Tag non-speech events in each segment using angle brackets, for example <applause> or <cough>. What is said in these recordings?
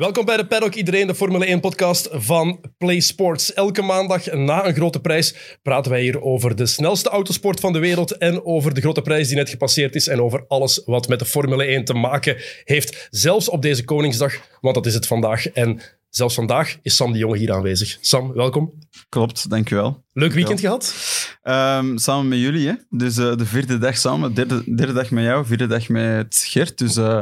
Welkom bij de Paddock, iedereen, de Formule 1-podcast van Play Sports. Elke maandag na een grote prijs praten wij hier over de snelste autosport van de wereld en over de grote prijs die net gepasseerd is en over alles wat met de Formule 1 te maken heeft. Zelfs op deze Koningsdag, want dat is het vandaag. En zelfs vandaag is Sam de Jonge hier aanwezig. Sam, welkom. Klopt, dankjewel. Leuk weekend gehad? Um, samen met jullie, hè? Dus uh, de vierde dag samen, derde, derde dag met jou, vierde dag met Gert. Dus... Uh,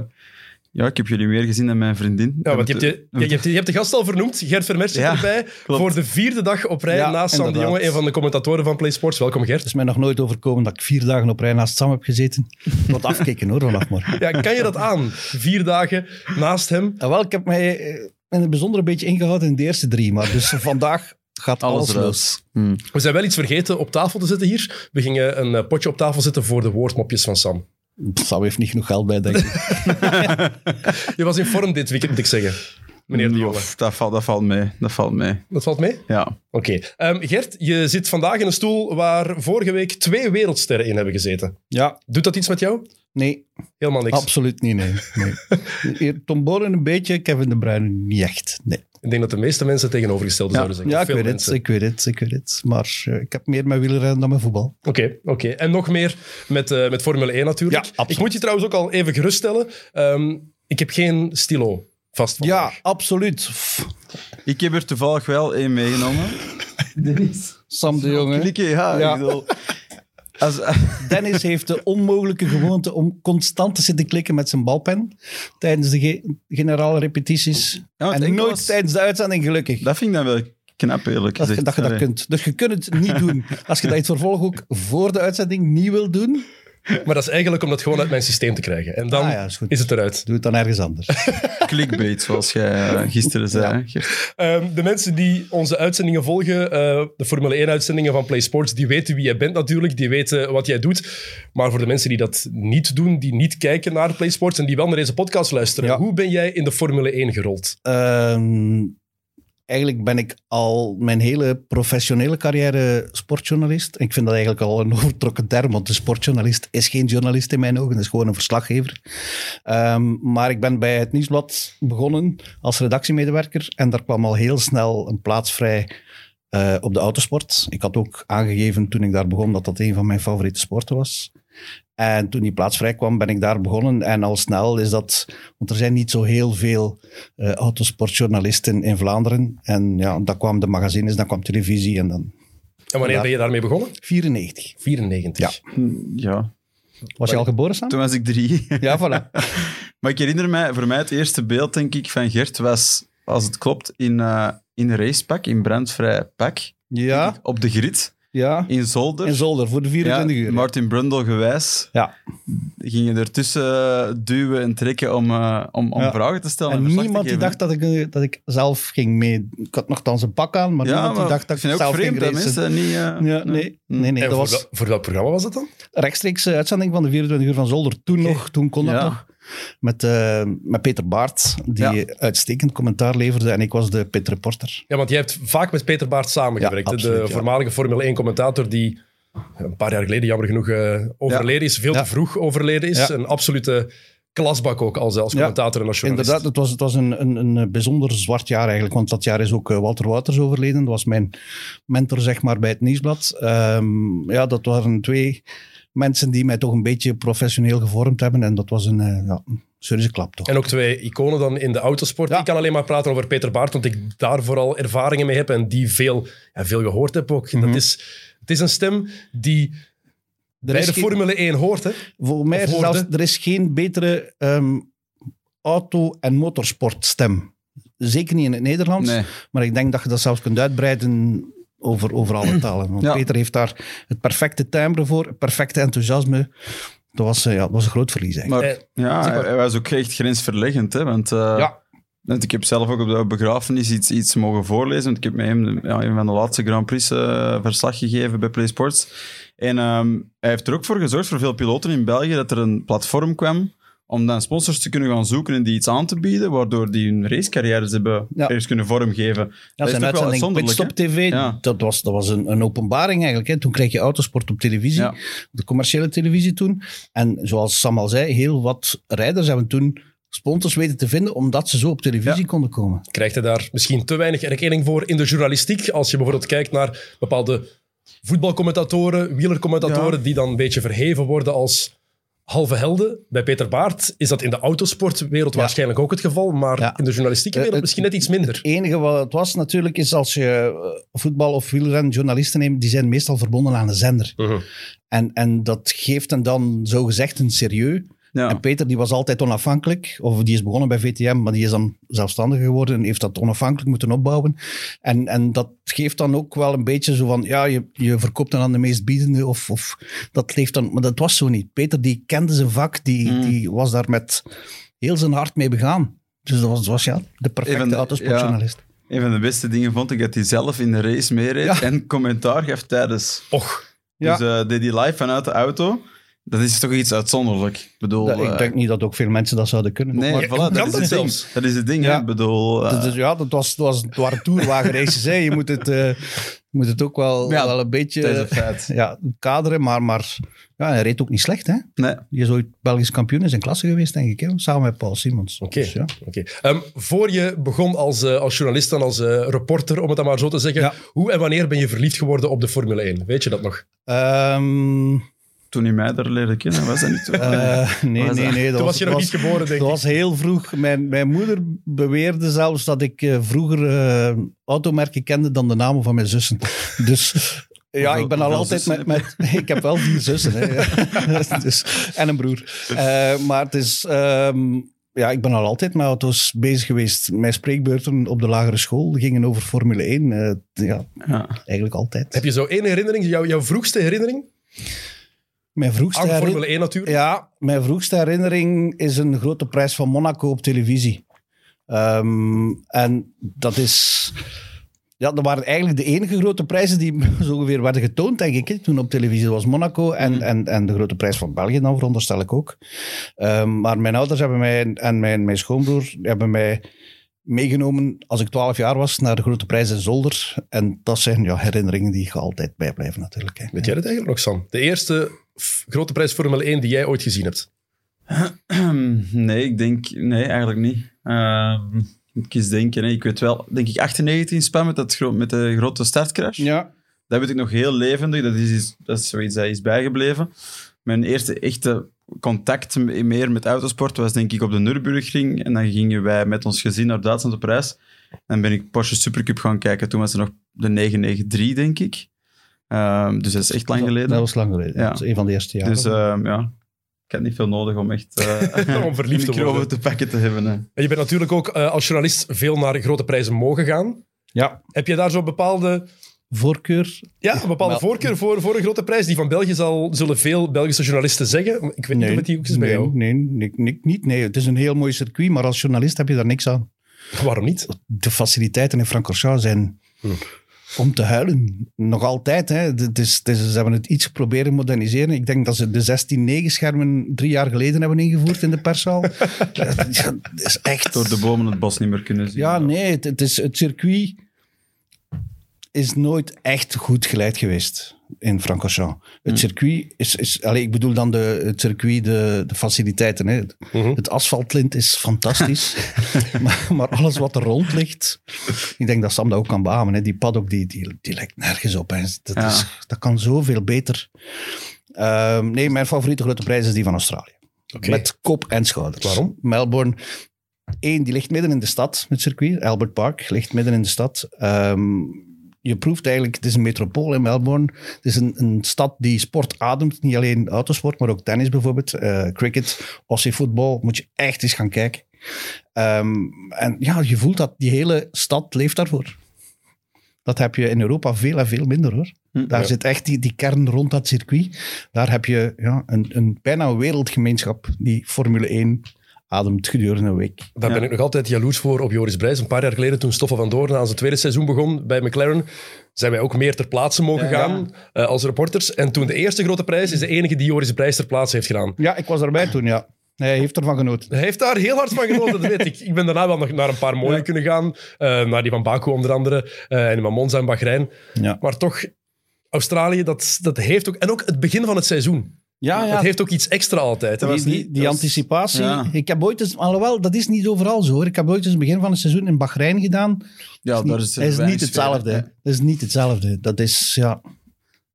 ja, ik heb jullie meer gezien dan mijn vriendin. Ja, want je hebt, je, je, hebt, je hebt de gast al vernoemd, Gert Vermers zit ja, erbij, klopt. voor de vierde dag op rij ja, naast Sam de Jonge, een van de commentatoren van Play Sports. Welkom Gert. Het is mij nog nooit overkomen dat ik vier dagen op rij naast Sam heb gezeten. Wat <laughs> afkijken hoor, vanaf maar. Ja, kan je dat aan? Vier dagen naast hem? Ja, wel, ik heb mij eh, in het bijzonder een beetje ingehouden in de eerste drie, maar dus vandaag gaat alles, alles los. Hmm. We zijn wel iets vergeten op tafel te zetten hier. We gingen een eh, potje op tafel zetten voor de woordmopjes van Sam. Sam heeft niet genoeg geld bij, denk ik. <laughs> je was in vorm dit weekend, moet ik zeggen. Meneer de Jonge. Dat valt, dat valt mee. Dat valt mee. Dat valt mee? Ja. Oké. Okay. Um, ehm, Gert, je zit vandaag in een stoel waar vorige week twee wereldsterren in hebben gezeten. Ja. Doet dat iets met jou? Nee. Helemaal niks? Absoluut niet, nee. nee. <laughs> Tom Boren een beetje, Kevin De Bruyne niet echt, nee. Ik denk dat de meeste mensen tegenovergestelde ja, zouden zeggen. Ja, ik weet, het, ik weet het, ik weet het. Maar uh, ik heb meer met wielrennen dan met voetbal. Oké, okay, oké. Okay. En nog meer met, uh, met Formule 1 natuurlijk. Ja, ik moet je trouwens ook al even geruststellen. Um, ik heb geen stilo vast Ja, absoluut. Ik heb er toevallig wel één meegenomen. <laughs> Dennis. Sam de Jonge. Klikken, ja. ja. Ik bedoel, als, <laughs> Dennis heeft de onmogelijke gewoonte om constant te zitten klikken met zijn balpen tijdens de ge generale repetities. Ja, en nooit was... tijdens de uitzending, gelukkig. Dat vind ik dan wel knap, eerlijk dat, gezegd. Dat je dat kunt. Dus je kunt het niet doen. <laughs> Als je dat in het vervolg ook voor de uitzending niet wil doen, maar dat is eigenlijk om dat gewoon uit mijn systeem te krijgen. En dan ah, ja, is, is, het eruit. Doe het dan ergens anders. <laughs> Clickbait, zoals jij uh, gisteren zei. Ja. Um, de mensen die onze uitzendingen volgen, uh, de Formule 1-uitzendingen van Play Sports, die weten wie jij bent natuurlijk. Die weten wat jij doet. Maar voor de mensen die dat niet doen, die niet kijken naar Play Sports en die wel naar deze podcast luisteren, hoe ben jij in de Formule 1 gerold? Um, eigenlijk ben ik al mijn hele professionele carrière sportjournalist. ik vind dat eigenlijk al een <laughs> overtrokken term, want een sportjournalist is geen journalist in mijn ogen, is gewoon een verslaggever. Um, maar ik ben bij het Nieuwsblad begonnen als redactiemedewerker en daar kwam al heel snel een plaats vrij uh, op de autosport. Ik had ook aangegeven toen ik daar begon dat dat een van mijn favoriete sporten was. En toen die plaats vrij kwam, ben ik daar begonnen. En al snel is dat, want er zijn niet zo heel veel uh, autosportjournalisten in Vlaanderen. En ja, dan kwam de magazines, dan kwam televisie en dan. En wanneer ben je daarmee begonnen? 94. 94. Ja. ja. Was je al geboren, Sam? Toen was ik drie. Ja, voilà. <laughs> maar ik herinner mij, voor mij het eerste beeld, denk ik, van Gert was, als het klopt, in, uh, in racepak, in brandvrij pak. Ja. Op de grid. Ja. In Zolder. In Zolder, voor de 24 ja, uur. Martin Brundle gewijs. Ja. Ging je ertussen duwen en trekken om, uh, om, om ja. vragen te stellen. En, en niemand die dacht dat ik, dat ik zelf ging mee. Ik had nogthans een pak aan, maar ja, niemand maar die dacht dat ik, ik zelf vreemd, ging racen. Niet, uh, ja, nee, nee, nee, nee dat was... Voor, voor welk programma was dat dan? Rechtstreeks uitzending van de 24 uur van Zolder. Toen okay. nog, toen kon dat nog. Met, uh, met Peter Baart, die ja. uitstekend commentaar leverde. En ik was de pit reporter. Ja, want jij hebt vaak met Peter Baart samengewerkt. Ja, absoluut, de voormalige Formule 1-commentator die een paar jaar geleden, jammer genoeg, uh, overleden is. Veel te vroeg overleden is. Een absolute klasbak ook als, als commentator en als journalist. Inderdaad, het was, het was een, een, een bijzonder zwart jaar eigenlijk. Want dat jaar is ook Walter Wouters overleden. Dat was mijn mentor, zeg maar, bij het Nieuwsblad. Um, ja, dat waren twee mensen die mij toch een beetje professioneel gevormd hebben. En dat was een, uh, ja, serieuze klap toch. En ook twee iconen dan in de autosport. Ja. Ik kan alleen maar praten over Peter Baart, want ik daar vooral ervaringen mee heb en die veel, ja, veel gehoord heb ook. Mm -hmm. Dat is, het is een stem die er bij de geen, Formule 1 hoort. Hè? Voor mij is zelfs, er is geen betere um, auto- en motorsportstem. Zeker niet in het Nederlands. Nee. Maar ik denk dat je dat zelfs kunt uitbreiden over, over alle <clears throat> talen. Want ja. Peter heeft daar het perfecte timbre voor, het perfecte enthousiasme. Dat was, uh, ja, dat was een groot verlies eigenlijk. Maar, ja, hij, hij, was ook echt grensverleggend. Hè, want, uh, ja. want ik heb zelf ook op de begrafenis iets, iets mogen voorlezen. Want ik heb met hem ja, een van de laatste Grand Prix uh, verslag gegeven bij Play Sports. En um, hij heeft er ook voor gezorgd, voor veel piloten in België, dat er een platform kwam om dan sponsors te kunnen gaan zoeken en die iets aan te bieden, waardoor die hun racecarrières hebben ja. ergens kunnen vormgeven. Ja, dat zijn uitzending Pitstop TV, ja. dat was, dat was een, een openbaring eigenlijk. Hè. Toen kreeg je autosport op televisie, ja. de commerciële televisie toen. En zoals Sam al zei, heel wat rijders hebben toen sponsors weten te vinden, omdat ze zo op televisie Ja. konden komen. Krijgt hij daar misschien te weinig erkenning voor in de journalistiek? Als je bijvoorbeeld kijkt naar bepaalde voetbalcommentatoren, wielercommentatoren, die dan een beetje verheven worden als halve helden. Bij Peter Baart is dat in de autosportwereld Ja. waarschijnlijk ook het geval, maar Ja. in de journalistieke wereld Eh, misschien net iets minder. Het enige wat het was natuurlijk, is als je eh, voetbal- of wielrenjournalisten neemt, die zijn meestal verbonden aan de zender. Mhm. En, en dat geeft hen dan zogezegd een serieus. Ja. En Peter die was altijd onafhankelijk, of die is begonnen bij VTM, maar die is dan zelfstandig geworden en heeft dat onafhankelijk moeten opbouwen. En, en dat geeft dan ook wel een beetje zo van, ja, je, je verkoopt dan aan de meest biedende, of, of dat leeft dan, maar dat was zo niet. Peter die kende zijn vak, die, Mm. die was daar met heel zijn hart mee begaan. Dus dat was, was ja, de perfecte Even autosportjournalist. Een van de beste dingen vond ik dat hij zelf in de race meereed Ja. en commentaar gaf tijdens. Och, Ja. Dus eh deed hij live vanuit de auto. Dat is toch iets uitzonderlijk. Ik bedoel... Dat- eh, ik denk niet dat ook veel mensen dat zouden kunnen. Nee, Maar- voilà, dat, kan is dat het ding. Dat is het ding, Ja. hè. Ik bedoel... eh, Dus, dus ja, dat, was, dat was, het waren tourwagenraces. hè. Je moet het, eh, je moet het ook wel, Ja, wel een beetje een <laughs> ja, kaderen, maar, maar ja, hij reed ook niet slecht. Hè? Nee. Die is ooit Belgisch kampioen in zijn klasse geweest, denk ik. Hè? Samen met Paul Simons. Oké. Dus ja. oké. Ehm, voor je begon als, eh, als journalist en als eh, reporter, om het dan maar zo te zeggen, Ja. hoe en wanneer ben je verliefd geworden op de Formule 1? Weet je dat nog? Ehm, Toen hij mij daar leerde kennen, was dat niet zo? <laughs> eh, nee, Was nee, dat? nee. Dat Toen was je nog dat niet geboren, denk Dat ik. was heel vroeg. Mijn, mijn moeder beweerde zelfs dat ik eh, vroeger eh, automerken kende dan de namen van mijn zussen. Dus ja, ik ben al altijd met, met... Ik heb wel vier zussen. Hè, ja. <laughs> dus, en een broer. Eh, maar het is... ehm, ja, ik ben al altijd met auto's bezig geweest. Mijn spreekbeurten op de lagere school gingen over Formule 1. eh, ja, Ja. eigenlijk altijd. Heb je zo één herinnering, jouw, jouw vroegste herinnering? Mijn vroegste Aan herinner- Formule 1 natuurlijk. Ja, mijn vroegste herinnering is een grote prijs van Monaco op televisie. Ehm, en dat is... Ja, dat waren eigenlijk de enige grote prijzen die <laughs> zo ongeveer werden getoond, denk ik, hè, toen op televisie. Dat was Monaco en, en, en de grote prijs van België dan, veronderstel ik ook. Ehm, maar mijn ouders hebben mij, en mijn, mijn schoonbroer hebben mij meegenomen als ik 12 jaar was naar de grote prijs in Zolder. En dat zijn ja, herinneringen die je altijd bijblijven natuurlijk. Hè. Weet jij dat eigenlijk nog, Sam? De eerste grote prijs Formule 1 die jij ooit gezien hebt? <clears throat> Nee, ik denk... Nee, eigenlijk niet. Ehm, ik eens denken. Hè. Ik weet wel, denk ik 98 in Spa met, dat gro- met de grote startcrash. Ja, Dat weet ik nog heel levendig. Dat is, dat is zoiets dat is bijgebleven. Mijn eerste echte contact meer met autosport was denk ik op de Nürburgring. En dan gingen wij met ons gezin naar Duitsland op reis. En dan ben ik Porsche Supercup gaan kijken. Toen was er nog de 993, denk ik. Ehm, dus dat is echt lang geleden. dat was lang geleden. Ja. Dat is een van de eerste jaren. dus ehm, ja, ik had niet veel nodig om echt eh <laughs> Om verliefd te worden. te pakken te hebben. Hè. En je bent natuurlijk ook eh, als journalist veel naar grote prijzen mogen gaan. ja, Heb je daar zo'n bepaalde, voorkeur. ja, een bepaalde Maar- voorkeur voor, voor een grote prijs? Die van België zal, zullen veel Belgische journalisten zeggen. Ik weet niet of het die ook is bij nee, jou. nee, nee, nee, niet. Nee, het is een heel mooi circuit, maar als journalist heb je daar niks aan. Waarom niet? De faciliteiten in Francorchamps zijn Hm. Om te huilen. Nog altijd. Hè. Het is, het is, ze hebben het iets proberen moderniseren. Ik denk dat ze de 16-9-schermen drie jaar geleden hebben ingevoerd in de perszaal. <laughs> Ja, het is echt... Door de bomen het bos niet meer kunnen zien. Ja, nee, het, het, is, het circuit is nooit echt goed geleid geweest in Francorchamps. Het Hmm. circuit is... is allez, ik bedoel dan de, het circuit, de, de faciliteiten. Hè. Mhm. Het asfaltlint is fantastisch. <laughs> <laughs> maar, maar alles wat er rond ligt... Ik denk dat Sam dat ook kan beamen. Hè. Die paddock, die, die, die lijkt nergens op. Hè. Dat, Ja. is, dat kan zoveel beter. Ehm, nee, mijn favoriete grote prijs is die van Australië. Met kop en schouders. Waarom? Melbourne. Eén, die ligt midden in de stad, het circuit. Albert Park ligt midden in de stad. Ehm, je proeft eigenlijk, het is een metropool in Melbourne. Het is een, een stad die sport ademt. Niet alleen autosport, maar ook tennis bijvoorbeeld. eh, cricket, Aussie voetbal. Moet je echt eens gaan kijken. Ehm, en ja, je voelt dat die hele stad leeft daarvoor. Dat heb je in Europa veel en veel minder hoor. Hm, Daar ja. zit echt die, die kern rond dat circuit. Daar heb je ja, een, een, bijna een wereldgemeenschap die Formule 1 ademt gedurende een week. Daar ben ik nog altijd jaloers voor op Joris Brijs. Een paar jaar geleden, toen Stoffel van Doorn aan zijn tweede seizoen begon bij McLaren, zijn wij ook meer ter plaatse mogen Ja, ja. gaan eh, als reporters. En toen de eerste grote prijs is de enige die Joris Brijs ter plaatse heeft gedaan. Ja, ik was erbij toen, ja. Hij heeft ervan genoten. Hij heeft daar heel hard van genoten, dat weet ik. <laughs> Ik ben daarna wel nog naar een paar mooie Ja. kunnen gaan. eh, naar die van Baku onder andere. eh, en die van Monza en Bahrein. Ja. Maar toch, Australië, dat, dat heeft ook... En ook het begin van het seizoen. Ja, ja. Het heeft ook iets extra altijd. Dat die, die, die dat was- anticipatie. ja. Ik heb ooit eens, alhoewel, dat is niet overal zo hoor. Ik heb ooit eens in het begin van het seizoen in Bahrein gedaan. Ja, Dat daar is, is, niet- is weinig niet hetzelfde. hè. Dat is niet hetzelfde. Dat is, ja...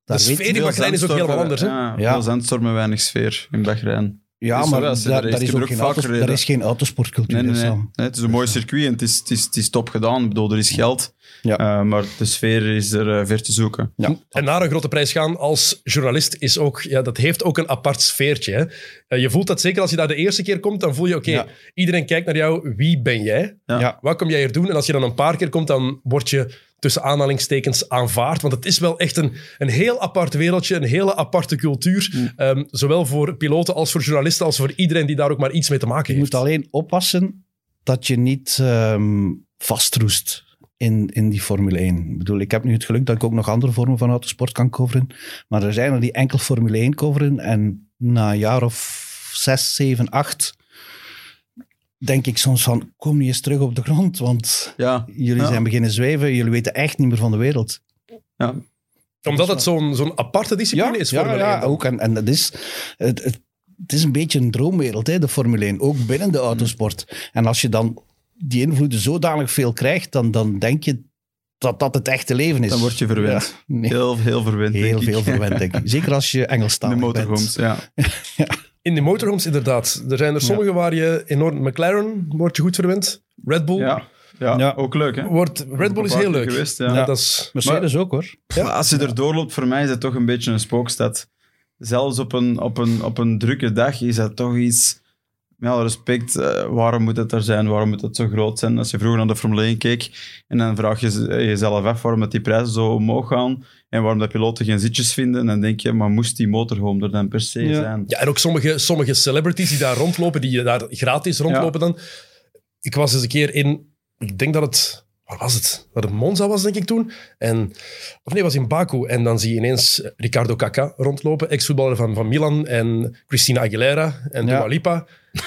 Daar De weet- sfeer in Bahrein is ook helemaal anders. Hè? Ja, Ja. veel zandstormen, weinig sfeer in Bahrein. Ja, maar daar, daar, is, ook er geen autos, daar is geen autosportcultuur. Nee, nee. Nee, het is een mooi circuit en het is, het is, het is top gedaan. Ik bedoel, er is geld. Ja. Eh, maar de sfeer is er eh, ver te zoeken. Ja. En naar een grote prijs gaan als journalist is ook, ja, dat heeft ook een apart sfeertje. Hè? Eh, je voelt dat zeker als je daar de eerste keer komt, dan voel je, oké, Ja. iedereen kijkt naar jou, wie ben jij? Ja. Ja. Wat kom jij hier doen? En als je dan een paar keer komt, dan word je tussen aanhalingstekens aanvaard. Want het is wel echt een, een heel apart wereldje, een hele aparte cultuur. Ehm, zowel voor piloten als voor journalisten, als voor iedereen die daar ook maar iets mee te maken Je heeft. moet alleen oppassen dat je niet ehm, vastroest in, in die Formule 1. Ik bedoel, ik heb nu het geluk dat ik ook nog andere vormen van autosport kan coveren. Maar er zijn er die enkel Formule 1 coveren. En na een jaar of zes, zeven, acht denk ik soms van, kom niet eens terug op de grond. Want Ja, jullie Ja. zijn beginnen zweven. Jullie weten echt niet meer van de wereld. ja. Omdat het zo'n zo'n aparte discipline is, Formule ja, 1 dan. ook. En, en dat is, het, het, het is een beetje een droomwereld, hè, de Formule 1. Ook binnen de autosport. En als je dan die invloeden zodanig veel krijgt, dan, dan denk je dat dat het echte leven is. Dan word je verwend. Ja, nee, Heel, heel verwend, heel denk ik. veel verwend, denk ik. Zeker als je In Engelstalig de bent. motorhomes, ja. <laughs> In de motorhomes inderdaad. Er zijn er sommige waar je enorm... McLaren wordt je goed verwend. Red Bull. ja. Ja, Ja. ook leuk, hè? Wordt, Red Bull is heel leuk. Geweest, ja. Ja, dat is... Mercedes ook, hoor. Maar als je er doorloopt, voor mij is het toch een beetje een spookstad. Zelfs op een, op een, op een drukke dag is dat toch iets... Met alle respect, eh, waarom moet het er zijn? Waarom moet het zo groot zijn? Als je vroeger naar de Formule 1 keek en dan vraag je z- jezelf af waarom dat die prijzen zo omhoog gaan en waarom de piloten geen zitjes vinden, dan denk je, maar moest die motorhome er dan per se Ja. zijn? Ja, en ook sommige, sommige celebrities die daar rondlopen, die daar gratis rondlopen dan. Ik was eens een keer in... Ik denk dat het... Waar was het? Dat het Monza was, denk ik, toen. En, of nee, was in Baku. En dan zie je ineens Ricardo Kaká rondlopen, ex-voetballer van, van Milan, en Christina Aguilera en Ja. Dua Lipa. <laughs>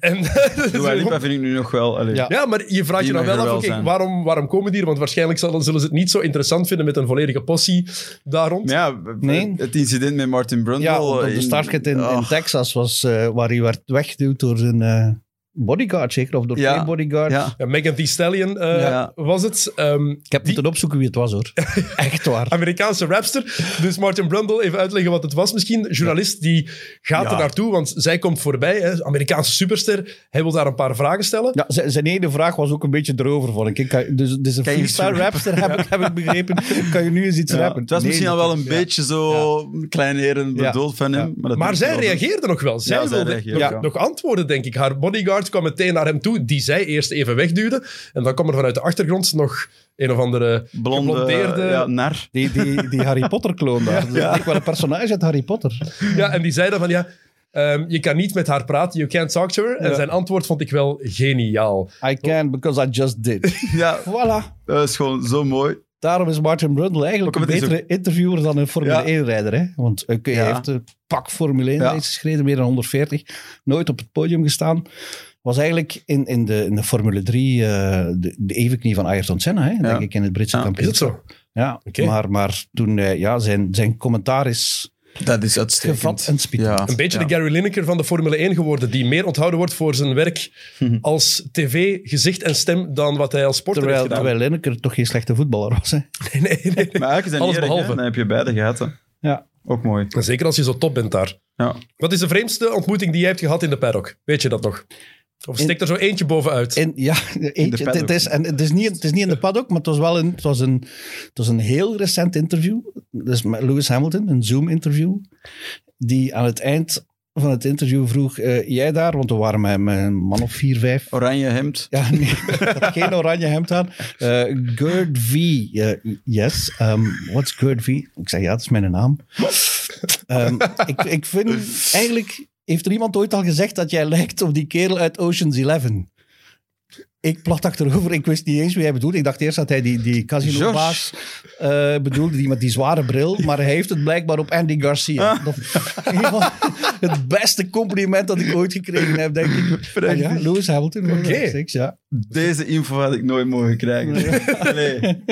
en, <laughs> Dua Lipa vind ik nu nog wel... allee, Ja. Ja, maar je vraagt Die je dan wel af, oké, waarom, waarom komen die hier? Want waarschijnlijk zullen, zullen ze het niet zo interessant vinden met een volledige possie daar rond. Ja, Nee. het incident met Martin Brundle... Ja, op de in- startgate in, in. Texas was eh, waar hij werd weggeduwd door zijn eh, bodyguard, zeker? Of door Ja. twee bodyguards. Ja. Ja, Megan Thee Stallion eh, Ja. was het. Ehm, Ik heb moeten opzoeken wie het was, hoor. <laughs> Echt waar. Amerikaanse rapster. Dus Martin Brundle, even uitleggen wat het was misschien. Journalist die gaat Ja. er naartoe, want zij komt voorbij. Hè, Amerikaanse superster. Hij wil daar een paar vragen stellen. Ja, zijn, zijn ene vraag was ook een beetje erover, vond ik. Kan- Dus, dus een freestyle rapster, heb ik, heb ik begrepen. Kan je nu eens iets Ja, rappen? het was Nee, misschien al wel een beetje zo kleineren Ja. bedoeld van hem. Ja. Maar, dat Maar zij reageerde nog wel. Zij Ja, zij wilde reageerde, nog, ja. nog antwoorden, denk ik. Haar bodyguard kwam meteen naar hem toe, die zij eerst even wegduwde. En dan kwam er vanuit de achtergrond nog een of andere Blonde, geblondeerde... ja, nar. Die, die, die Harry Potter-kloon daar. <laughs> Dat is wel een personage uit Harry Potter. Ja, en die zei dan van ja, ehm, je kan niet met haar praten, you can't talk to her. En Ja. zijn antwoord vond ik wel geniaal. I can because I just did. <laughs> Ja, Voilà. dat is gewoon zo mooi. Daarom is Martin Brundle eigenlijk een betere interviewer dan een Formule Ja. 1-rijder. Hè? Want oké, hij Ja. heeft een pak Formule 1 Ja. races gereden, meer dan 140. Nooit op het podium gestaan. Was eigenlijk in, in, de, in de Formule 3 eh, de, de evenknie van Ayrton Senna, hè? denk ik, in het Britse Ja. Is het kampioenschap. zo? Ja, maar, maar toen hij- ja, zijn, zijn commentaar is Dat is uitstekend. gevat en. Ja. Een beetje Ja. de Gary Lineker van de Formule 1 geworden, die meer onthouden wordt voor zijn werk als tv, gezicht en stem dan wat hij als sporter Terwijl, heeft gedaan. terwijl Lineker toch geen slechte voetballer was. Hè? <laughs> Nee, nee, nee. Maar eigenlijk is Alles behalve. Dan heb je beide gehad. hè. Ja. Ook mooi. Zeker als je zo top bent daar. Ja. Wat is de vreemdste ontmoeting die jij hebt gehad in de paddock? Weet je dat nog? Of steekt er zo eentje bovenuit? En, ja, <laughs> eentje, het, is, en het, is niet, het is niet in de paddock, maar het was wel een, het was een, het was een heel recent interview. Dus met Lewis Hamilton, een Zoom-interview. Die aan het eind van het interview vroeg, eh, jij daar? Want we waren met, met een man of vier, vijf. Oranje hemd. Ja, <laughs> nee, ik had geen oranje hemd aan. Eh Gerd V. eh, yes. Um, what's Gerd V? Ik zeg, ja, dat is mijn naam. Ehm, ik, ik vind, eigenlijk heeft er iemand ooit al gezegd dat jij lijkt op die kerel uit Ocean's Eleven. Ik plat achterover, ik wist niet eens wie hij bedoelde. Ik dacht eerst dat hij die, die casinobaas eh bedoelde, die met die zware bril. Maar hij heeft het blijkbaar op Andy Garcia. Dat, van het beste compliment dat ik ooit gekregen heb, denk ik. En ja, Lewis Hamilton. Oké. Oké. Ja. Deze info had ik nooit mogen krijgen. Nee. <laughs>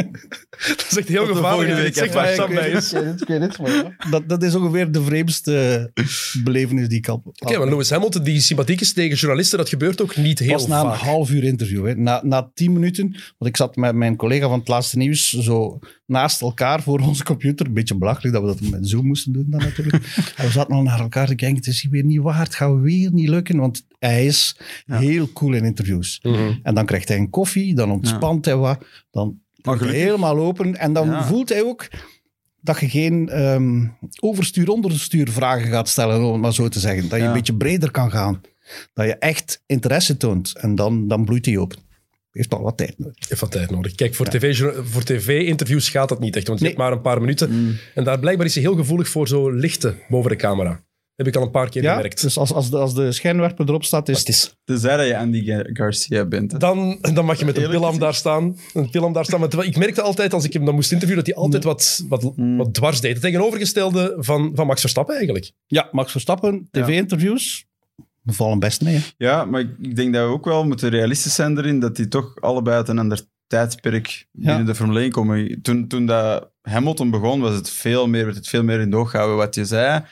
Dat is echt heel Tot gevaarlijk. week, waar Ja, Sam bij is. maar dat, dat is ongeveer de vreemdste belevenis die ik al... Oké, maar Lewis Hamilton, die sympathiek is tegen journalisten, dat gebeurt ook niet heel Pas na een vaak. half uur interview. Hè. Na, na tien minuten, want ik zat met mijn collega van het laatste nieuws zo naast elkaar voor onze computer. Een beetje belachelijk dat we dat met Zoom moesten doen dan natuurlijk. <laughs> en we zaten al naar elkaar te kijken, het is hier weer niet waar, het gaat weer niet lukken, want hij is Ja. heel cool in interviews. Mhm. En dan krijgt hij een koffie, dan ontspant hij wat, dan Maar wordt hij helemaal open en dan Ja. voelt hij ook dat je geen ehm overstuur, onderstuur vragen gaat stellen, om het maar zo te zeggen. Dat je Ja. een beetje breder kan gaan. Dat je echt interesse toont. En dan, dan bloeit hij open. Heeft al wat tijd nodig. Heeft wat tijd nodig. Kijk, voor tv voor tv-interviews gaat dat niet echt, want je Nee. hebt maar een paar minuten. Mm. En daar blijkbaar is hij heel gevoelig voor zo lichten boven de camera. Heb ik al een paar keer Ja, gemerkt. dus als, als, de, als de schijnwerper erop staat, is het is, Tenzij dat je Andy Gar- Garcia bent. hè. dan, dan mag je met een pilam daar staan. Een pilam daar staan. Maar terwijl- ik merkte altijd, als ik hem dan moest interviewen, dat hij altijd wat, wat, Mm. wat dwars deed. Het tegenovergestelde van, van Max Verstappen eigenlijk. Ja, Max Verstappen, tv-interviews, vallen best mee. hè. Ja, maar ik, denk dat we ook wel moeten realistisch zijn erin dat die toch allebei uit een ander tijdperk binnen de Formule 1 komen. Toen, toen dat Hamilton begon, was het veel meer, werd het veel meer in de oog gehouden wat je zei.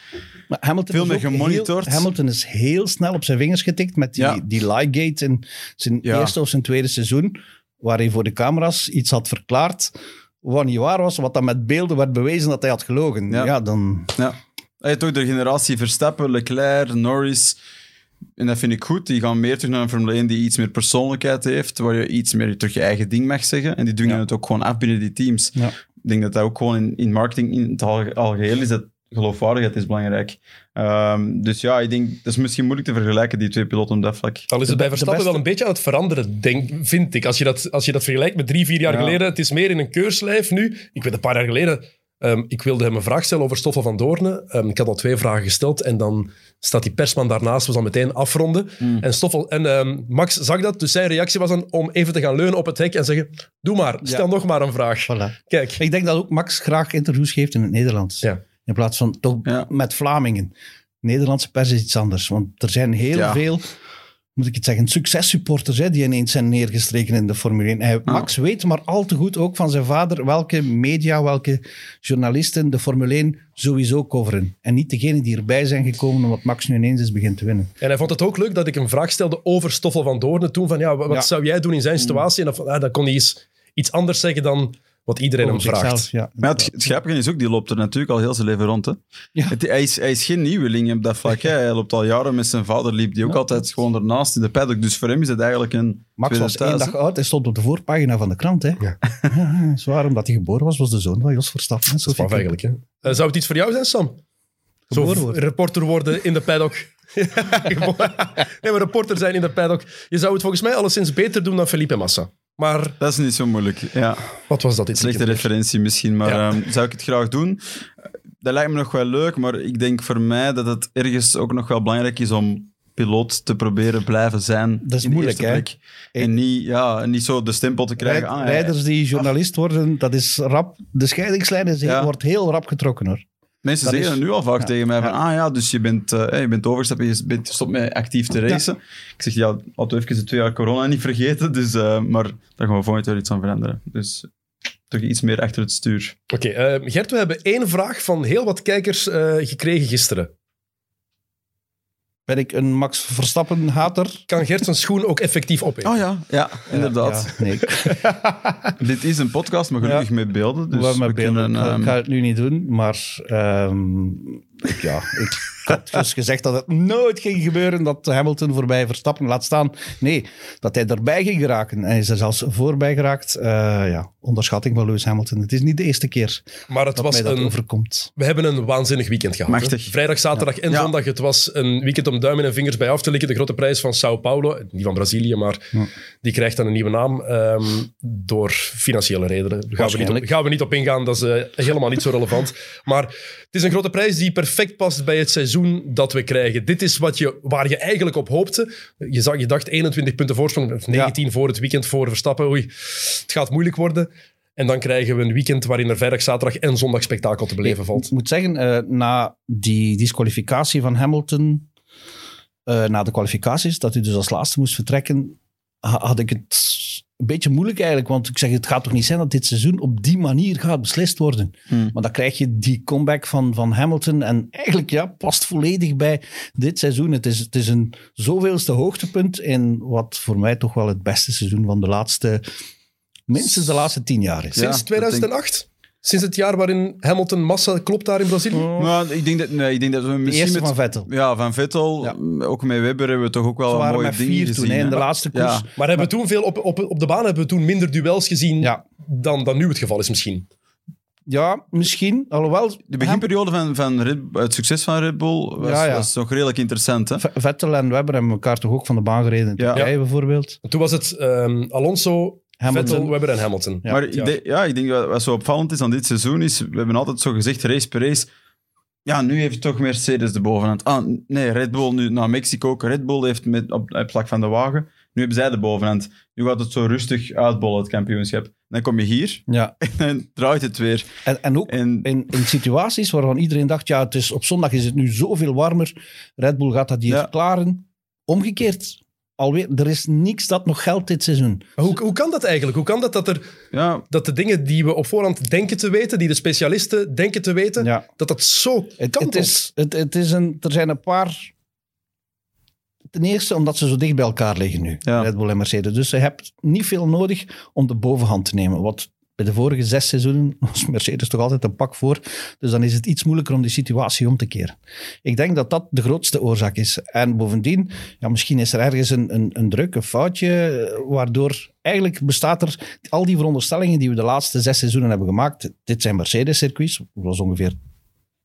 Maar Hamilton Veel meer gemonitord. Heel, Hamilton is heel snel op zijn vingers getikt met die, Ja. die Lightgate in zijn Ja. eerste of zijn tweede seizoen, waar hij voor de camera's iets had verklaard wat niet waar was, wat dan met beelden werd bewezen dat hij had gelogen. Ja. Dan... Ja. Hebt ook de generatie Verstappen, Leclerc, Norris. En dat vind ik goed. Die gaan meer terug naar een Formule 1 die iets meer persoonlijkheid heeft, waar je iets meer terug je eigen ding mag zeggen. En die dwingen Ja. het ook gewoon af binnen die teams. Ja. Ik denk dat dat ook gewoon in, in marketing in het al- algeheel is, dat geloofwaardigheid is belangrijk. Ehm, dus ja, ik denk, dat is misschien moeilijk te vergelijken, die twee piloten op dat vlak. Al is het bij Verstappen wel een beetje aan het veranderen, denk, vind ik. Als je, dat, als je dat vergelijkt met drie, vier jaar Ja. geleden. Het is meer in een keurslijf nu. Ik weet een paar jaar geleden... ehm, ik wilde hem een vraag stellen over Stoffel van Doornen. Ehm, ik had al twee vragen gesteld en dan staat die persman daarnaast, we zal meteen afronden. Hmm. En, Stoffel, en ehm, Max zag dat, dus zijn reactie was dan om even te gaan leunen op het hek en zeggen, doe maar, stel nog maar een vraag. Voilà. Kijk, Ik denk dat ook Max graag interviews geeft in het Nederlands. Ja. In plaats van toch Ja. met Vlamingen. Nederlandse pers is iets anders. Want er zijn heel Ja. veel, moet ik het zeggen, successupporters hè, die ineens zijn neergestreken in de Formule 1. Hij, Max weet maar al te goed ook van zijn vader welke media, welke journalisten de Formule 1 sowieso coveren. En niet degenen die erbij zijn gekomen omdat Max nu ineens is begint te winnen. En hij vond het ook leuk dat ik een vraag stelde over Stoffel van Doornen toen. Van, ja, wat Ja. zou jij doen in zijn situatie? En van, ah, dan kon hij eens iets anders zeggen dan wat iedereen hem vraagt. zichzelf, ja. Maar het, het grappige is ook, die loopt er natuurlijk al heel zijn leven rond. Hè. Ja. Het, hij, is, hij is geen nieuweling op dat vlak. hè. Hij loopt al jaren met zijn vader, liep die ook Ja. altijd gewoon ernaast in de paddock. Dus voor hem is het eigenlijk een Max was één thuis, dag oud. Hij stond op de voorpagina van de krant. Hè? <laughs> Ja. Zwaar, omdat hij geboren was, was de zoon van Jos Verstappen. hè. Dat is eigenlijk. Hè. Eh, zou het iets voor jou zijn, Sam? Zo worden. reporter worden in de paddock. <laughs> <laughs> Nee, maar reporter zijn in de paddock. Je zou het volgens mij alleszins beter doen dan Felipe Massa. Maar Dat is niet zo moeilijk. Ja, wat was dat? dit slechte referentie misschien, maar Ja. ehm, zou ik het graag doen? Dat lijkt me nog wel leuk, maar ik denk voor mij dat het ergens ook nog wel belangrijk is om piloot te proberen blijven zijn. Dat is moeilijk, hè? En niet, ja, niet zo de stempel te krijgen. Rijd- ah, Rijders die journalist worden, dat is rap. De scheidingslijn is heel- Ja. wordt heel rap getrokken hoor. Mensen Dat zeggen is- nu al vaak ja. tegen mij van, Ja. ah ja, dus je bent, eh, je bent overgestapt, je bent gestopt met actief te racen. Ik zeg, ja, laten we even de twee jaar corona niet vergeten, dus, eh, maar daar gaan we volgend jaar iets aan veranderen. Dus toch iets meer achter het stuur. Oké, eh, Gert, we hebben één vraag van heel wat kijkers gekregen gisteren. Ben ik een Max Verstappen hater? Kan Gert zijn schoen ook effectief opeten? Oh ja, ja, inderdaad. Ja, nee, <laughs> Dit is een podcast, maar gelukkig met beelden. Dus we beelden. kunnen, Ik ga- ehm, ik ga het nu niet doen, maar ehm, ik- ja, ik had dus gezegd dat het nooit ging gebeuren dat Hamilton voorbij Verstappen laat staan. Nee, dat hij erbij ging geraken. Hij is er zelfs voorbij geraakt. Eh, ja, onderschatting van Lewis Hamilton. Het is niet de eerste keer maar het dat was mij dat een, overkomt. we hebben een waanzinnig weekend gehad. hè. Machtig. Vrijdag, zaterdag en Ja. zondag. Het was een weekend om duimen en vingers bij af te likken. De grote prijs van Sao Paulo. Niet van Brazilië, maar Ja. die krijgt dan een nieuwe naam. ehm, door financiële redenen. Daar gaan we, niet op, Waarschijnlijk. gaan we niet op ingaan. Dat is eh, helemaal niet zo relevant. Maar het is een grote prijs die perfect past bij het seizoen dat we krijgen. Dit is wat je, waar je eigenlijk op hoopte. Je, zag, je dacht 21 punten voorsprong, of 19 voor het weekend voor Verstappen. Oei, het gaat moeilijk worden. En dan krijgen we een weekend waarin er vrijdag, zaterdag en zondag spektakel te beleven valt. Ik moet zeggen, eh, na die disqualificatie van Hamilton, eh, na de kwalificaties, dat hij dus als laatste moest vertrekken, ha- had ik het een beetje moeilijk eigenlijk. Want ik zeg, het gaat toch niet zijn dat dit seizoen op die manier gaat beslist worden. Hmm. Maar dan krijg je die comeback van, van Hamilton. En eigenlijk ja, past volledig bij dit seizoen. Het is, het is een zoveelste hoogtepunt in wat voor mij toch wel het beste seizoen van de laatste... Minstens de laatste tien jaar is. Ja, Sinds dat 2008? Sinds het jaar waarin Hamilton massa klopt daar in Brazilië? Maar ik denk dat, nee, ik denk dat we De misschien eerste met, van Vettel. Ja, van Vettel. Ja. Ook met Webber hebben we toch ook wel waren mooie vier gezien. toen, hè, in de laatste koers. Ja. Maar hebben we toen veel op, op, op de baan hebben we toen minder duels gezien Ja. dan, dan nu het geval is misschien. Ja, misschien. Alhoewel, De beginperiode van, van Red, het succes van Red Bull was, Ja, ja. was nog redelijk interessant. Hè? Vettel en Webber hebben elkaar toch ook van de baan gereden in Ja. Turkije bijvoorbeeld. Toen was het ehm, Alonso, Hamilton. Vettel, Webber en Hamilton. Ja. maar ik, denk- ja, ik denk wat, wat zo opvallend is aan dit seizoen is, we hebben altijd zo gezegd, race per race, ja, nu heeft toch Mercedes de bovenhand. Ah, nee, Red Bull nu naar Mexico ook. Red Bull heeft met, op, op vlak van de wagen, nu hebben zij de bovenhand. Nu gaat het zo rustig uitbollen, het kampioenschap. Dan kom je hier Ja. <laughs> en dan draait het weer. En, en ook En in, in situaties waarvan iedereen dacht, ja, het is, op zondag is het nu zoveel warmer. Red Bull gaat dat hier Ja. klaren. Omgekeerd, alweer, er is niks dat nog geldt dit seizoen. Hoe, hoe kan dat eigenlijk? Hoe kan dat dat, er, ja, dat de dingen die we op voorhand denken te weten, die de specialisten denken te weten, Ja. dat dat zo Het, het is, het, het is een, er zijn een paar... Ten eerste omdat ze zo dicht bij elkaar liggen nu, Ja. Red Bull en Mercedes. Dus je hebt niet veel nodig om de bovenhand te nemen. Wat bij de vorige zes seizoenen <laughs> was Mercedes toch altijd een pak voor. Dus dan is het iets moeilijker om die situatie om te keren. Ik denk dat dat de grootste oorzaak is. En bovendien, ja, misschien is er ergens een, een, een druk, een foutje, eh, waardoor eigenlijk bestaat er al die veronderstellingen die we de laatste zes seizoenen hebben gemaakt. Dit zijn Mercedes-circuits, dat was ongeveer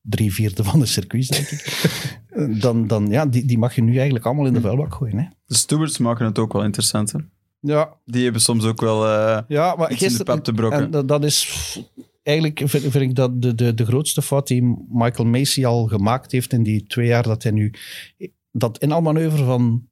drie vierde van de circuits, denk ik. <laughs> dan, dan ja, die, die mag je nu eigenlijk allemaal in de vuilbak gooien. Hè? de stewards maken het ook wel interessant. Ja, Die hebben soms ook wel eh, ja, maar iets in de pap te brokken. En dat, dat is eigenlijk, vind, vind ik dat de, de, de grootste fout die Michael Macy al gemaakt heeft in die twee jaar dat hij nu... Dat inhaalmanoeuvre van...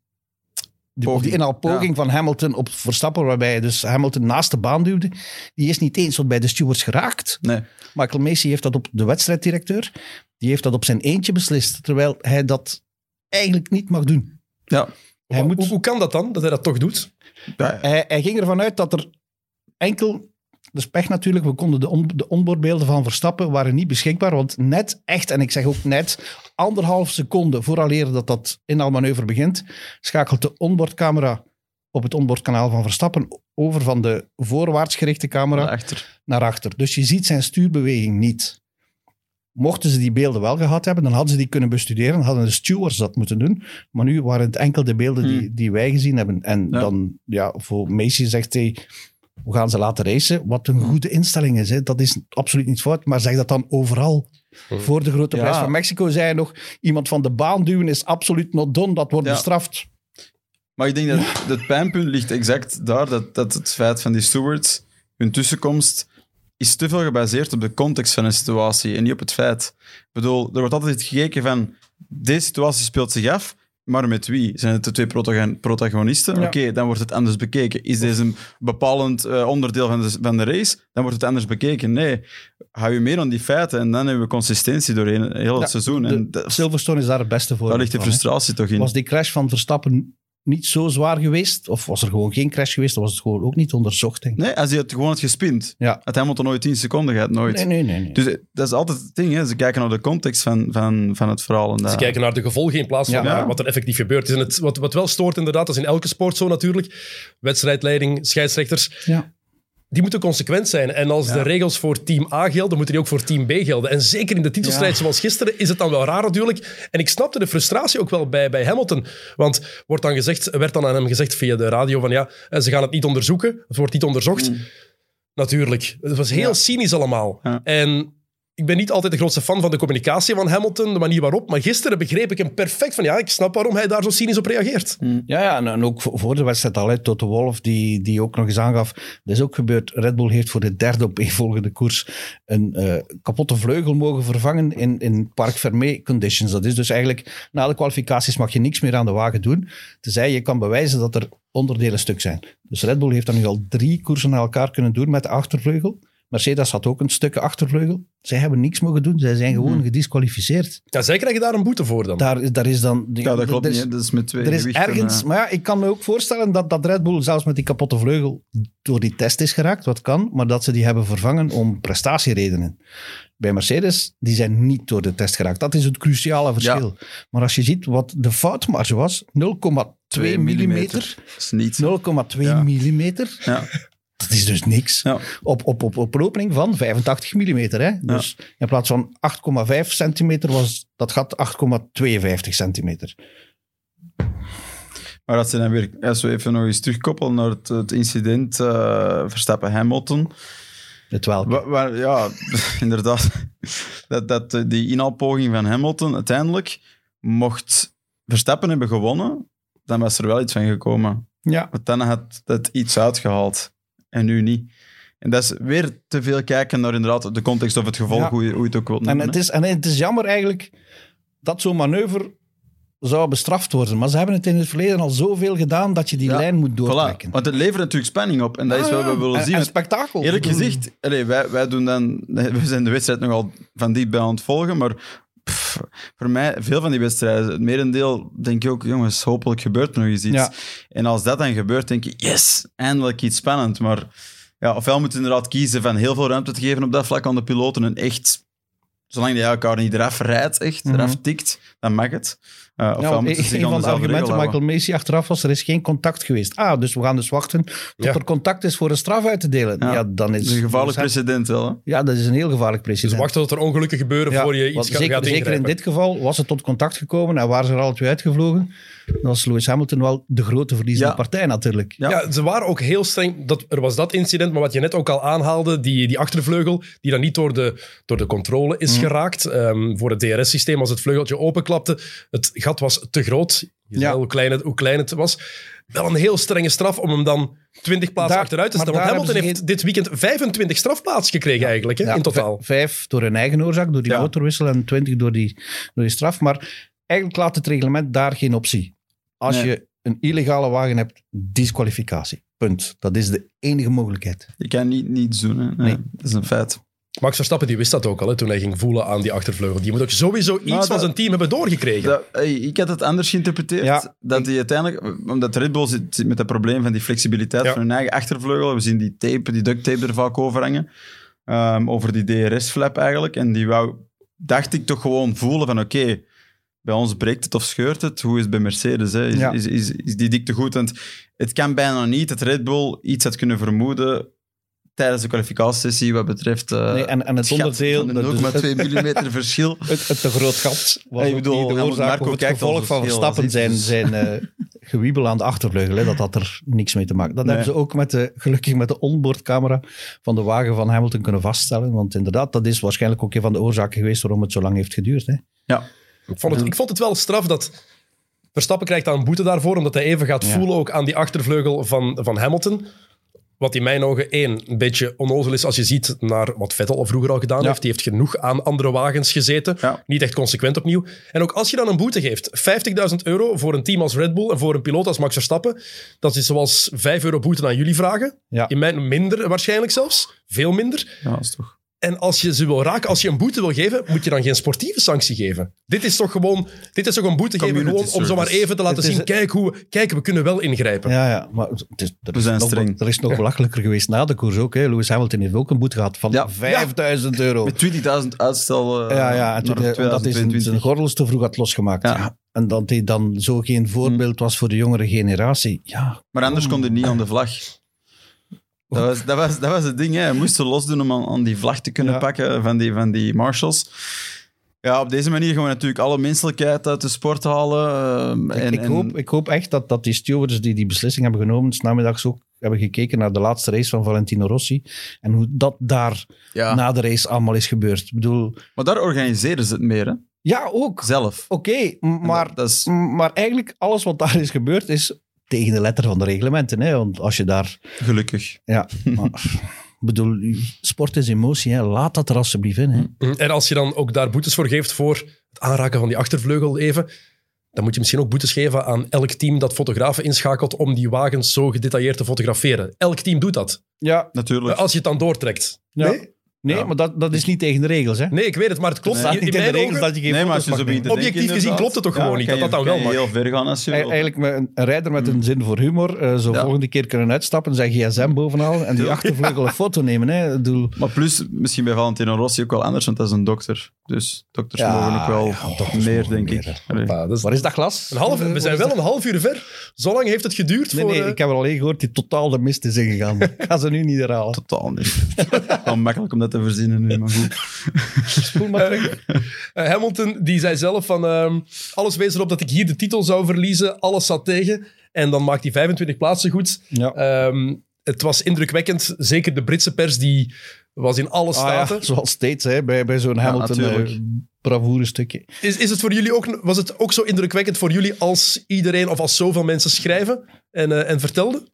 Die, die inhaalpoging van Hamilton op Verstappen, waarbij hij dus Hamilton naast de baan duwde, die is niet eens tot bij de stewards geraakt. nee. Michael Macy heeft dat op de wedstrijddirecteur, die heeft dat op zijn eentje beslist, terwijl hij dat eigenlijk niet mag doen. Ja. Hij, Hoe, moet, hoe kan dat dan, dat hij dat toch doet? Ja, hij, hij ging ervan uit dat er enkel... Dus pech natuurlijk, we konden de, on, de onboardbeelden van Verstappen waren niet beschikbaar, want net echt, en ik zeg ook net, anderhalf seconde vooraleer dat dat inhaalmanoeuvre begint, schakelt de onboardcamera op het onboardkanaal van Verstappen over van de voorwaarts gerichte camera Daarachter. naar achter. Dus je ziet zijn stuurbeweging niet. Mochten ze die beelden wel gehad hebben, dan hadden ze die kunnen bestuderen. Dan hadden de stewards dat moeten doen. Maar nu waren het enkel de beelden die, Hmm. die wij gezien hebben. En Ja. dan, ja, voor Macy zegt hij, we gaan ze laten racen. Wat een goede instelling is. Hè. Dat is absoluut niet fout. Maar zeg dat dan overal. Hmm. Voor de grote Ja. prijs van Mexico zei hij nog, iemand van de baan duwen is absoluut not done. Dat wordt Ja. bestraft. Maar ik denk dat het pijnpunt ligt exact daar, dat, dat het feit van die stewards, hun tussenkomst, is te veel gebaseerd op de context van een situatie en niet op het feit. Ik bedoel, er wordt altijd gekeken van, deze situatie speelt zich af, maar met wie? Zijn het de twee protagon- protagonisten? Ja. Oké, dan wordt het anders bekeken. Is deze een bepalend eh, onderdeel van de, van de race? Dan wordt het anders bekeken. Nee, hou je meer aan die feiten en dan hebben we consistentie doorheen heel het Ja, seizoen. De- En dat- Silverstone is daar het beste voor. daar ligt de frustratie toch in. Was die crash van Verstappen niet zo zwaar geweest? Of was er gewoon geen crash geweest? Dan was het gewoon ook niet onderzocht, denk ik. Nee, als hij het gewoon had gespind, Ja. had Hamilton nooit 10 seconden gehad, nooit. Nee, nee, nee. nee. Dus eh, dat is altijd het ding, hè. ze kijken naar de context van, van, van het verhaal. En Ze dat- kijken naar de gevolgen in plaats van Ja. naar wat er effectief gebeurd is. En het, wat, wat wel stoort inderdaad, dat is in elke sport zo natuurlijk. Wedstrijdleiding, scheidsrechters, ja. Die moeten consequent zijn. En als Ja. de regels voor team A gelden, moeten die ook voor team B gelden. En zeker in de titelstrijd Ja. zoals gisteren is het dan wel raar natuurlijk. En ik snapte de frustratie ook wel bij, bij Hamilton. Want wordt dan gezegd, werd dan aan hem gezegd via de radio van ja, eh, ze gaan het niet onderzoeken. Het wordt niet onderzocht. Natuurlijk. Het was heel Mm. Ja. cynisch allemaal. En ik ben niet altijd de grootste fan van de communicatie van Hamilton, de manier waarop. Maar gisteren begreep ik hem perfect van ja, ik snap waarom hij daar zo cynisch op reageert. Ja, ja en, en ook voor de wedstrijd al. Hè, Toto Wolff, die, die ook nog eens aangaf. Dat is ook gebeurd. Red Bull heeft voor de derde opeenvolgende koers een eh, kapotte vleugel mogen vervangen in, in Parc Fermé conditions. Dat is dus eigenlijk, na de kwalificaties mag je niks meer aan de wagen doen. Tenzij je kan bewijzen dat er onderdelen stuk zijn. Dus Red Bull heeft dan nu al drie koersen na elkaar kunnen doen met de achtervleugel. Mercedes had ook een stukje achtervleugel. Zij hebben niks mogen doen. Zij zijn gewoon Mhm. gedisqualificeerd. Ja, zij krijgen daar een boete voor dan. Daar, daar is dan... Ja, dat klopt er is, niet. Dat is met twee Er is ergens... Maar ja, ik kan me ook voorstellen dat, dat Red Bull zelfs met die kapotte vleugel door die test is geraakt, wat kan, maar dat ze die hebben vervangen om prestatieredenen. Bij Mercedes, die zijn niet door de test geraakt. Dat is het cruciale verschil. Maar als je ziet wat de foutmarge was, 0,2 2 millimeter. Dat is niet. 0,2 Ja. millimeter. Ja. Dat is dus niks. Ja. Op, op, op, op een opening van 85 millimeter. Hè? Dus in plaats van 8,5 centimeter was dat gat 8,52 centimeter. Maar dat ze dan weer, als we even nog eens terugkoppelen naar het, het incident eh, Verstappen-Hamilton. Het welke. Waar- ja, <laughs> inderdaad. Dat, dat die inhaalpoging van Hamilton uiteindelijk mocht Verstappen hebben gewonnen, dan was er wel iets van gekomen. Ja. Want dan had het iets uitgehaald. En nu niet. En dat is weer te veel kijken naar inderdaad de context of het gevolg, Ja. hoe, je, hoe je het ook wilt En noemen. het, hè. is, en het is jammer eigenlijk dat zo'n manoeuvre zou bestraft worden. Maar ze hebben het in het verleden al zoveel gedaan dat je die Ja, lijn moet Voilà. doortrekken. Want het levert natuurlijk spanning op. En dat is wat we willen En- zien. En Want spektakel. Eerlijk gezegd, allee, wij, wij doen dan, <laughs> we zijn de wedstrijd nogal van dichtbij aan het volgen, maar pff, voor mij, veel van die wedstrijden, het merendeel, denk ik ook, jongens, hopelijk gebeurt er nog eens iets. Ja. En als dat dan gebeurt, denk ik, yes, eindelijk iets spannend. Maar ja, ofwel moeten inderdaad kiezen van heel veel ruimte te geven op dat vlak aan de piloten en echt, zolang die elkaar niet eraf rijdt, echt, Mhm. eraf tikt, dan mag het. Uh, Ja, moeten ze een van de argumenten Michael. Macy achteraf was, er is geen contact geweest. Ah, dus we gaan dus wachten tot Ja. er contact is voor een straf uit te delen. Ja, Ja. dan is Dat is een gevaarlijk dus- precedent wel, hè? Ja, dat is een heel gevaarlijk Dus precedent. wachten tot er ongelukken gebeuren Ja, voor je iets gaat, zeker, gaat zeker in dit geval was het tot contact gekomen en waren ze er alle twee uitgevlogen. Dan was Lewis Hamilton wel de grote verliezende Ja. partij natuurlijk. Ja. Ja, ze waren ook heel streng. Dat, er was dat incident, maar wat je net ook al aanhaalde, die, die achtervleugel, die dan niet door de, door de controle is Mm. geraakt. Ehm, voor het DRS-systeem, als het vleugeltje openklapte, het gat was te groot. Je Ja. hoe klein, het, hoe klein het was. Wel een heel strenge straf om hem dan 20 plaatsen Daar- achteruit te staan. Want Hamilton heeft dit weekend 25 strafplaatsen gekregen eigenlijk, hè, Ja, in totaal. v- Vijf door hun eigen oorzaak, door die Ja. motorwissel en twintig door die, door die straf. Maar eigenlijk laat het reglement daar geen optie. Als Nee. je een illegale wagen hebt, disqualificatie. Punt. Dat is de enige mogelijkheid. Je kan niet niets doen, hè? Nee, Nee. Dat is een feit. Max Verstappen die wist dat ook al, hè, toen hij ging voelen aan die achtervleugel. Die moet ook sowieso iets Nou, dat- van zijn team hebben doorgekregen. Dat, hey, ik had het anders geïnterpreteerd. Ja. dat hij uiteindelijk, omdat Red Bull zit, zit met dat probleem van die flexibiliteit Ja. van hun eigen achtervleugel. We zien die tape, die duct tape er vaak over hangen. Ehm, over die DRS-flap eigenlijk. En die wou, dacht ik toch gewoon voelen van oké, bij ons breekt het of scheurt het. Hoe is het bij Mercedes? Hè? Is, Ja. is, is, is die dikte goed? Want het kan bijna niet dat Red Bull iets had kunnen vermoeden tijdens de kwalificatiesessie wat betreft uh, Nee, en, en het onderdeel, dat- een dus 0,2 mm verschil. het, het te groot gat was ook bedoel, de oorzaak of het gevolg van Verstappen zijn, zijn eh, gewiebel aan de achtervleugel. Hè. Dat had er niks mee te maken. Dat Nee. hebben ze ook met de, gelukkig met de onboardcamera van de wagen van Hamilton kunnen vaststellen. Want inderdaad, dat is waarschijnlijk ook een van de oorzaken geweest waarom het zo lang heeft geduurd. Hè. Ja, Ik vond, het, ik vond het wel straf dat Verstappen krijgt daar een boete daarvoor, omdat hij even gaat Ja. voelen ook aan die achtervleugel van, van Hamilton. Wat in mijn ogen één, een beetje onnozel is als je ziet naar wat Vettel al vroeger al gedaan Ja. heeft. Die heeft genoeg aan andere wagens gezeten. Ja. Niet echt consequent opnieuw. En ook als je dan een boete geeft, 50.000 euro voor een team als Red Bull en voor een piloot als Max Verstappen, dat is zoals 5 euro boete aan jullie vragen. Ja. In mijn minder waarschijnlijk zelfs. Veel minder. ja dat is toch... En als je ze wil raken, als je een boete wil geven, moet je dan geen sportieve sanctie geven. Dit is toch gewoon, dit is toch een boete geven gewoon om zomaar even te laten zien, kijk, hoe, kijk, we kunnen wel ingrijpen. Ja, ja, maar het is, er, We is zijn nog, streng. er is nog belachelijker geweest na de koers ook. Hè. Lewis Hamilton heeft ook een boete gehad van Ja. 5000 euro. Met 20.000 uitstel uh, Ja, ja, en toen, omdat hij zijn, 2022. zijn gordels te vroeg had losgemaakt. Ja. Ja. En dat hij dan zo geen voorbeeld was voor de jongere generatie. Ja, Maar anders kon hij niet aan de vlag. Dat was, dat was, dat was het ding, hè. hij moest ze losdoen om aan, aan die vlag te kunnen Ja. pakken van die, van die marshals. Ja, op deze manier gaan we natuurlijk alle menselijkheid uit de sport halen. ehm, en, ik, en- hoop, ik hoop echt dat, dat die stewards die die beslissing hebben genomen, 's namiddags ook hebben gekeken naar de laatste race van Valentino Rossi. En hoe dat daar ja. na de race allemaal is gebeurd. Ik bedoel, Maar daar organiseren ze het meer, hè? ja, ook. zelf. Oké, maar, dat, dat is, maar eigenlijk alles wat daar is gebeurd is tegen de letter van de reglementen. Hè? Want als je daar... gelukkig. Ja, maar, ik bedoel, sport is emotie. Hè? Laat dat er alsjeblieft in. Hè? En als je dan ook daar boetes voor geeft voor het aanraken van die achtervleugel even, dan moet je misschien ook boetes geven aan elk team dat fotografen inschakelt om die wagens zo gedetailleerd te fotograferen. Elk team doet dat. Ja, Natuurlijk. Als je het dan doortrekt. ja. Nee? Nee, Ja. maar dat, dat is niet tegen de regels. Hè? Nee, ik weet het, maar het klopt. staat In, mijn regels ogen- dat je geen Nee, maar als foto's je zo begint. Objectief gezien klopt het toch gewoon niet, dat dat dan wel mag. heel ver gaan als je Ei- wilt. Eigenlijk met een, een rijder met een zin voor humor uh, zo Ja. volgende keer kunnen uitstappen, zijn gsm bovenal en die achtervleugel een foto nemen. Hè. Ik bedoel, Maar plus, misschien bij Valentino Rossi ook wel anders, want dat is een dokter. Dus dokters Ja, mogen ook wel ja, meer, denk meer, ik. Allee. Waar is dat glas? een half, we zijn wel een half uur ver. Zo lang heeft het geduurd Nee, voor... nee, ik heb er alleen gehoord die totaal de mist is ingegaan. <laughs> Ik ga ze nu niet herhalen. Totaal niet. <laughs> Wel makkelijk om dat te verzinnen nu, maar goed. <laughs> Spoel maar terug. Eh, Hamilton die zei zelf van ehm, alles wees erop dat ik hier de titel zou verliezen, alles zat tegen. En dan maakt hij 25 plaatsen goed. Ja. Ehm, het was indrukwekkend, zeker de Britse pers die was in alle Ah, ja, staten. zoals steeds hè, bij, bij zo'n Hamilton natuurlijk. uh, bravoure stukje. Is, is het voor jullie ook, was het ook zo indrukwekkend voor jullie als iedereen of als zoveel mensen schrijven en, eh, en vertelden?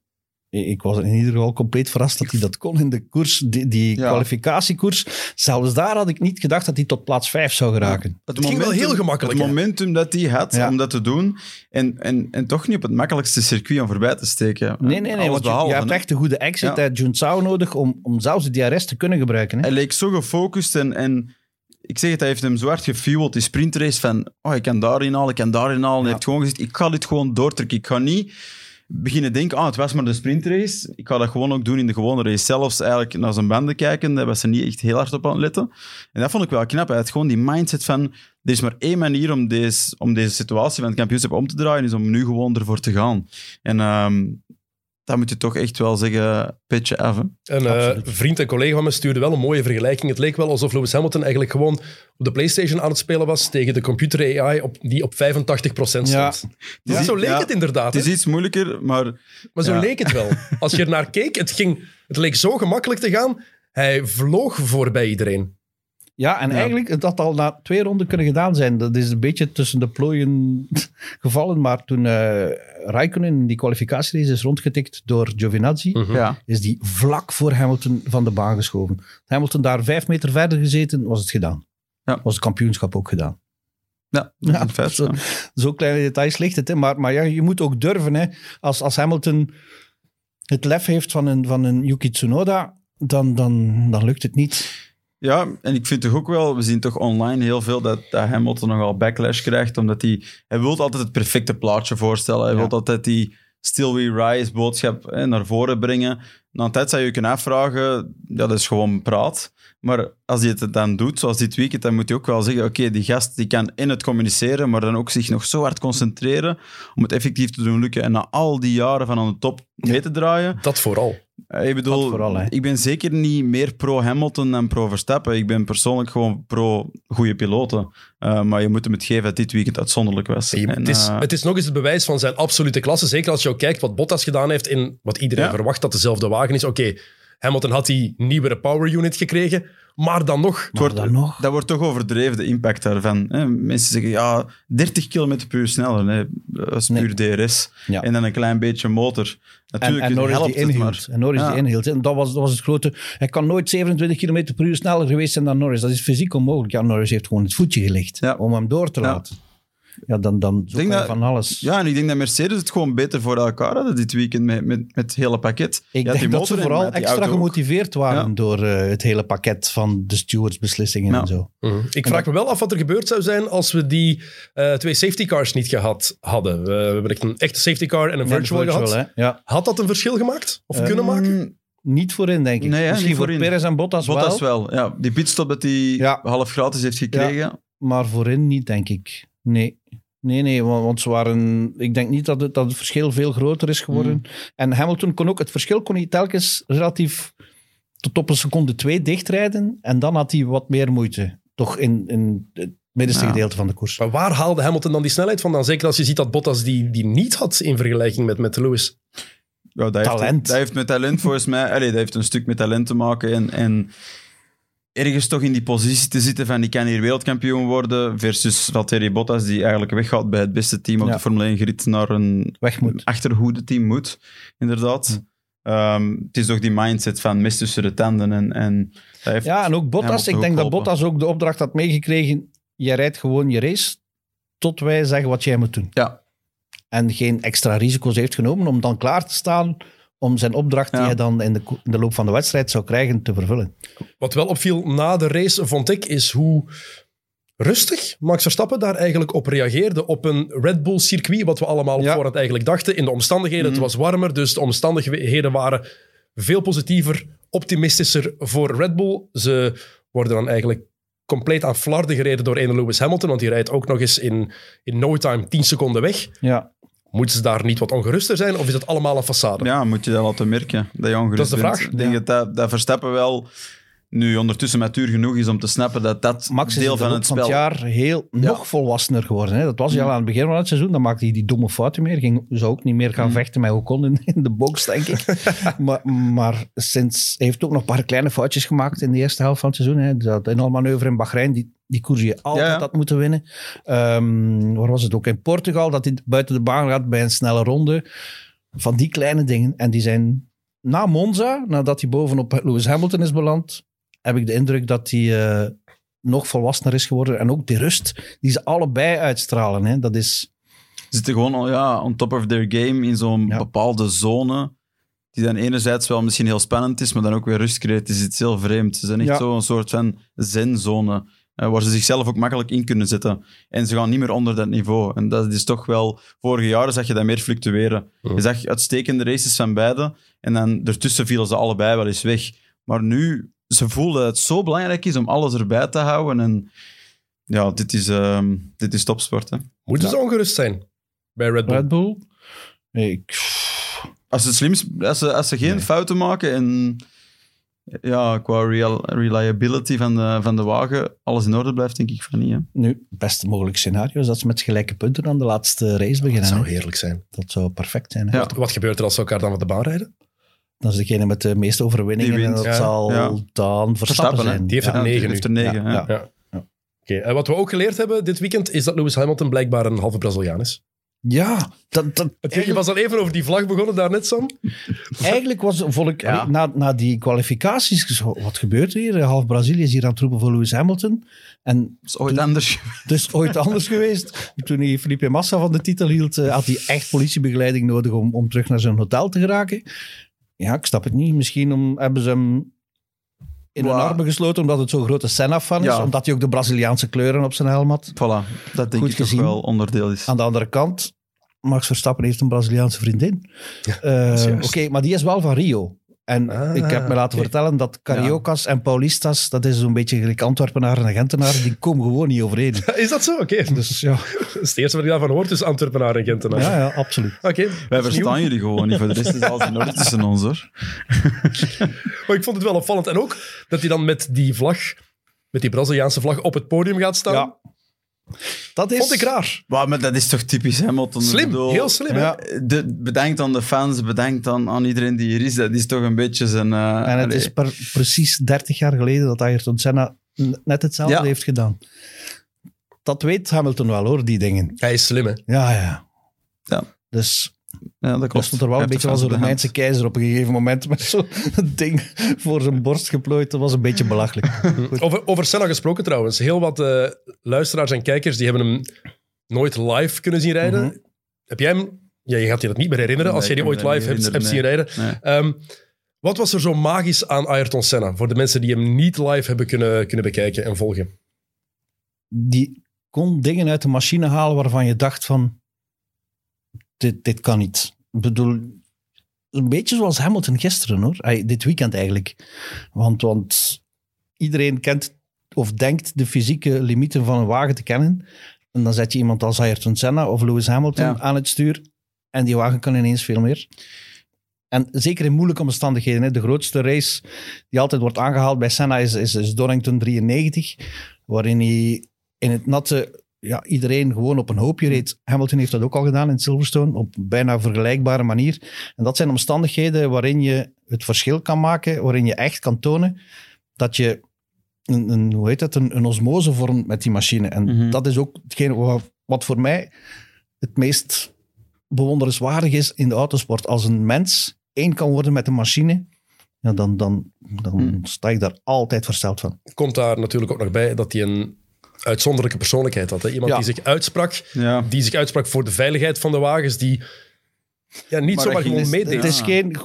Ik was in ieder geval compleet verrast dat hij dat kon in de koers, die, die Ja. kwalificatiekoers. Zelfs daar had ik niet gedacht dat hij tot plaats 5 zou geraken. Het, ging wel heel gemakkelijk, Het hè? momentum dat hij had Ja. om dat te doen. En, en, en toch niet op het makkelijkste circuit om voorbij te steken. Nee, nee, nee, want je, behalve, je hebt echt een goede exit Ja. uit Junsao nodig om, om zelfs de DRS te kunnen gebruiken. Hè? Hij leek zo gefocust en, en ik zeg het, hij heeft hem zo hard gefueld, die sprintrace van oh, ik kan daarin halen, ik kan daarin halen. Hij heeft gewoon gezegd, ik ga dit gewoon doortrekken. Ik ga niet beginnen denken, ah, het was maar de sprintrace. Ik ga dat gewoon ook doen in de gewone race. Zelfs eigenlijk naar zijn banden kijken, daar was ze niet echt heel hard op aan het letten. En dat vond ik wel knap. Hij had gewoon die mindset van, er is maar één manier om deze, om deze situatie van het kampioenschap om te draaien, is om nu gewoon ervoor te gaan. En ehm dat moet je toch echt wel zeggen, petje af. hè. Een eh, vriend en collega van me stuurde wel een mooie vergelijking. Het leek wel alsof Lewis Hamilton eigenlijk gewoon op de PlayStation aan het spelen was tegen de computer AI op, die op 85% stond. Ja. Ja. Zo leek Ja. het inderdaad. Het is hè? iets moeilijker, maar Maar zo Ja. leek het wel. Als je er naar keek, het, ging, het leek zo gemakkelijk te gaan. Hij vloog voorbij iedereen. Ja, en Ja. eigenlijk het had al na twee ronden kunnen gedaan zijn. Dat is een beetje tussen de plooien <laughs> gevallen. Maar toen eh Raikkonen in die kwalificatierace is rondgetikt door Giovinazzi, Hm. ja. is die vlak voor Hamilton van de baan geschoven. Hamilton daar vijf meter verder gezeten, was het gedaan. Ja. Was het kampioenschap ook gedaan. Ja, <laughs> zo- ja. Zo kleine details ligt het. Hè. Maar, maar ja, je moet ook durven. Hè. Als, als Hamilton het lef heeft van een, van een Yuki Tsunoda, dan, dan, dan lukt het niet. Ja, en ik vind toch ook wel, we zien toch online heel veel dat, dat Hamilton nogal backlash krijgt, omdat hij, hij wil altijd het perfecte plaatje voorstellen. Hij Ja. wil altijd die Still We Rise boodschap hè, naar voren brengen. Na een tijd zou je je kunnen afvragen, ja, dat is gewoon praat. Maar als hij het dan doet, zoals dit weekend, dan moet hij ook wel zeggen, oké, die gast die kan in het communiceren, maar dan ook zich nog zo hard concentreren om het effectief te doen lukken. En na al die jaren van aan de top mee te draaien, Dat vooral. Eh, Ik bedoel, vooral, ik ben zeker niet meer pro-Hamilton dan pro-Verstappen. Ik ben persoonlijk gewoon pro-goede piloten. Eh, maar je moet hem het geven dat dit weekend uitzonderlijk was. Je- En, het, is, eh, het is nog eens het bewijs van zijn absolute klasse. Zeker als je ook kijkt wat Bottas gedaan heeft in wat iedereen Ja. verwacht dat dezelfde wagen is. Oké, Hamilton had die nieuwere power unit gekregen, maar dan nog. wordt, dan nog. Dat wordt toch overdreven, de impact daarvan. Hè? Mensen zeggen, ja, 30 km per uur sneller. Nee, dat is puur DRS. Ja. En dan een klein beetje motor. En, Natuurlijk en Norris helpt die inhield. maar... En Norris Ja. die inhield. En dat was, dat was het grote... Hij kan nooit 27 km per uur sneller geweest zijn dan Norris. Dat is fysiek onmogelijk. Ja, Norris heeft gewoon het voetje gelegd Ja. om hem door te Ja. laten. Ja, dan, dan zoek denk je van alles. Ja, en ik denk dat Mercedes het gewoon beter voor elkaar hadden dit weekend met, met, met het hele pakket. Ik die denk dat ze vooral extra gemotiveerd waren Ja. door eh, het hele pakket van de stewards beslissingen Ja. en zo. Mhm. Ik vraag me wel af wat er gebeurd zou zijn als we die eh, twee safety cars niet gehad hadden. We, we hebben echt een echte safety car en een Ja, de virtual, gehad. hè. Ja. Had dat een verschil gemaakt? Of kunnen maken? Mm, Niet voorin, denk ik. Nee, Misschien voor. Perez en Bottas, Bottas wel, wel. Ja, die pitstop dat hij Ja. half gratis heeft gekregen. maar voorin niet, denk ik. Nee. Nee, nee, want, ze waren... Ik denk niet dat het, dat het verschil veel groter is geworden. Mm. En Hamilton kon ook... Het verschil kon hij telkens relatief tot op een seconde twee dichtrijden. En dan had hij wat meer moeite. Toch in, in het middenste Ja. gedeelte van de koers. Maar waar haalde Hamilton dan die snelheid vandaan? Zeker als je ziet dat Bottas die, die niet had in vergelijking met, met Lewis. Ja, dat Talent. Heeft, dat heeft met talent volgens mij... Allee, dat heeft een stuk met talent te maken. En, en ergens toch in die positie te zitten van ik kan hier wereldkampioen worden versus Valtteri Bottas die eigenlijk weggaat bij het beste team op Ja. de Formule 1 grid naar een Weg moet. achterhoede team moet. Inderdaad. Ehm, het is toch die mindset van mes tussen de tanden. En, en heeft, Ja, en ook Bottas. Ik denk dat. Bottas ook de opdracht had meegekregen. Je rijdt gewoon je race tot wij zeggen wat jij moet doen. Ja. En geen extra risico's heeft genomen om dan klaar te staan om zijn opdracht die hij dan in de, ko- in de loop van de wedstrijd zou krijgen te vervullen. Wat wel opviel na de race, vond ik, is hoe rustig Max Verstappen daar eigenlijk op reageerde. Op een Red Bull circuit, wat we allemaal op Ja. voorhand eigenlijk dachten. In de omstandigheden, het was warmer, dus de omstandigheden waren veel positiever, optimistischer voor Red Bull. Ze worden dan eigenlijk compleet aan flarden gereden door ene Lewis Hamilton, want die rijdt ook nog eens in, in no time 10 seconden weg. Ja, Moeten ze daar niet wat ongeruster zijn, of is het allemaal een façade? Ja, moet je dat laten merken, dat je ongerust Dat is de bent. vraag. Ik denk Ja. dat, dat dat Verstappen wel nu ondertussen matuur genoeg is om te snappen dat dat Max deel van het spel... jaar heel, nog volwassener geworden. Hè. Dat was hij al aan het begin van het seizoen. Dan maakte hij die domme fouten meer. Ging, zou ook niet meer gaan vechten met Ocon in, in de box, denk ik. <laughs> maar, maar sinds, hij heeft ook nog een paar kleine foutjes gemaakt in de eerste helft van het seizoen. Hè. Dat inhaalmanoeuvre in Bahrein, die, die koers je altijd Ja, had moeten winnen. Ehm, waar was het ook? In Portugal, dat hij buiten de baan gaat bij een snelle ronde. Van die kleine dingen. En die zijn na Monza, nadat hij bovenop Lewis Hamilton is beland, heb ik de indruk dat hij eh, nog volwassener is geworden. En ook die rust die ze allebei uitstralen. Hè. Dat is... Ze zitten gewoon al ja, on top of their game in zo'n Ja. bepaalde zone. Die dan enerzijds wel misschien heel spannend is, maar dan ook weer rust creëert. Het is iets heel vreemd. Ze zijn echt Ja. zo'n soort van zenzone. eh, waar ze zichzelf ook makkelijk in kunnen zetten. En ze gaan niet meer onder dat niveau. En dat is toch wel... Vorige jaren zag je dat meer fluctueren. Je zag uitstekende races van beide. En dan ertussen vielen ze allebei wel eens weg. Maar nu, ze voelen dat het zo belangrijk is om alles erbij te houden. En ja, dit is, ehm, dit is topsport. Hè. Moeten ze ongerust zijn bij Red Bull? Red Bull. Ik, Als ze, slim, als ze, als ze geen Nee. fouten maken en ja, qua real, reliability van de, van de wagen alles in orde blijft, denk ik van niet. Hè. nu, het beste mogelijke scenario is dat ze met gelijke punten aan de laatste race beginnen. Dat zou hè. heerlijk zijn. Dat zou perfect zijn. Hè. Ja. Wat gebeurt er als ze elkaar dan van de baan rijden? Dat is degene met de meeste overwinningen. Die En dat Ja. zal Ja. dan Verstappen zijn. Die heeft Ja. er negen heeft er negen. Ja, ja. ja. Ja. Oké, en wat we ook geleerd hebben dit weekend is dat Lewis Hamilton blijkbaar een halve Braziliaan is. Ja, dat, dat, Je was al even over die vlag begonnen daarnet, Sam. <laughs> Eigenlijk was, vond ik, Ja. na, na die kwalificaties, wat gebeurt er hier? Half Brazilië is hier aan het roepen voor Lewis Hamilton. En is ooit anders. <laughs> is ooit anders geweest. Toen hij Felipe Massa van de titel hield, eh, had hij echt politiebegeleiding nodig om, om terug naar zijn hotel te geraken. Ja, ik snap het niet. Misschien om, hebben ze hem in hun armen gesloten omdat het zo'n grote Senna-fan is. Ja. Omdat hij ook de Braziliaanse kleuren op zijn helm had. Voilà, dat denk Goed ik toch wel onderdeel is. Aan de andere kant, Max Verstappen heeft een Braziliaanse vriendin. Eh, Oké, maar die is wel van Rio. En Ah, ik heb me laten oké. vertellen dat Cariocas en Paulistas, dat is zo'n beetje gelijk Antwerpenaren en Gentenaren, die komen gewoon niet overeen. <laughs> Is dat zo? Oké. Dus ja, <laughs> Dat is het eerste wat ik daarvan hoor, tussen Antwerpenaar en Gentenaar. ja, ja absoluut. Oké. Wij verstaan jullie gewoon niet. Voor de rest is alles in orde tussen ons, hoor. Maar <laughs> ik vond het wel opvallend. En ook dat hij dan met die vlag, met die Braziliaanse vlag, op het podium gaat staan. Ja. Dat is... Vond ik raar. Maar, maar dat is toch typisch Hamilton? Slim, bedoel, heel slim. Ja. De, bedankt aan de fans, bedankt aan, aan iedereen die hier is. Dat is toch een beetje zijn... eh, En het allee. is per- precies 30 jaar geleden dat Ayrton Senna net hetzelfde Ja. heeft gedaan. Dat weet Hamilton wel hoor, die dingen. Hij is slim, hè? Ja, ja. Ja. Dus Ja, dat klopt. stond er wel een beetje als een Romeinse keizer op een gegeven moment <laughs> met zo'n ding voor zijn borst geplooid. Dat was een beetje belachelijk. <laughs> Over, over Senna gesproken trouwens. Heel wat eh, luisteraars en kijkers die hebben hem nooit live kunnen zien rijden. Mhm. Heb jij hem... Ja, je gaat je dat niet meer herinneren als jij die ooit live hebt, zien rijden. Nee. Ehm, wat was er zo magisch aan Ayrton Senna? Voor de mensen die hem niet live hebben kunnen, kunnen bekijken en volgen. Die kon dingen uit de machine halen waarvan je dacht van, dit, dit kan niet. Ik bedoel, een beetje zoals Hamilton gisteren hoor. Ay, dit weekend eigenlijk. Want, want iedereen kent of denkt de fysieke limieten van een wagen te kennen. En dan zet je iemand als Ayrton Senna of Lewis Hamilton Ja. aan het stuur. En die wagen kan ineens veel meer. En zeker in moeilijke omstandigheden. Hè. De grootste race die altijd wordt aangehaald bij Senna is, is, is Donington 93. Waarin hij in het natte ja, iedereen gewoon op een hoopje reed. Hamilton heeft dat ook al gedaan in Silverstone. Op bijna vergelijkbare manier. En dat zijn omstandigheden waarin je het verschil kan maken. Waarin je echt kan tonen dat je een, een, hoe heet dat, een, een osmose vormt met die machine. En Mhm. dat is ook hetgeen wat, wat voor mij het meest bewonderenswaardig is in de autosport. Als een mens één kan worden met een machine, ja, dan, dan, dan Mhm. sta ik daar altijd versteld van. Komt daar natuurlijk ook nog bij dat hij een uitzonderlijke persoonlijkheid had. Hè? Iemand Ja. die zich uitsprak, Ja. die zich uitsprak voor de veiligheid van de wagens, die ja, niet Maar zomaar gewoon dus- meedeed. Het is geen...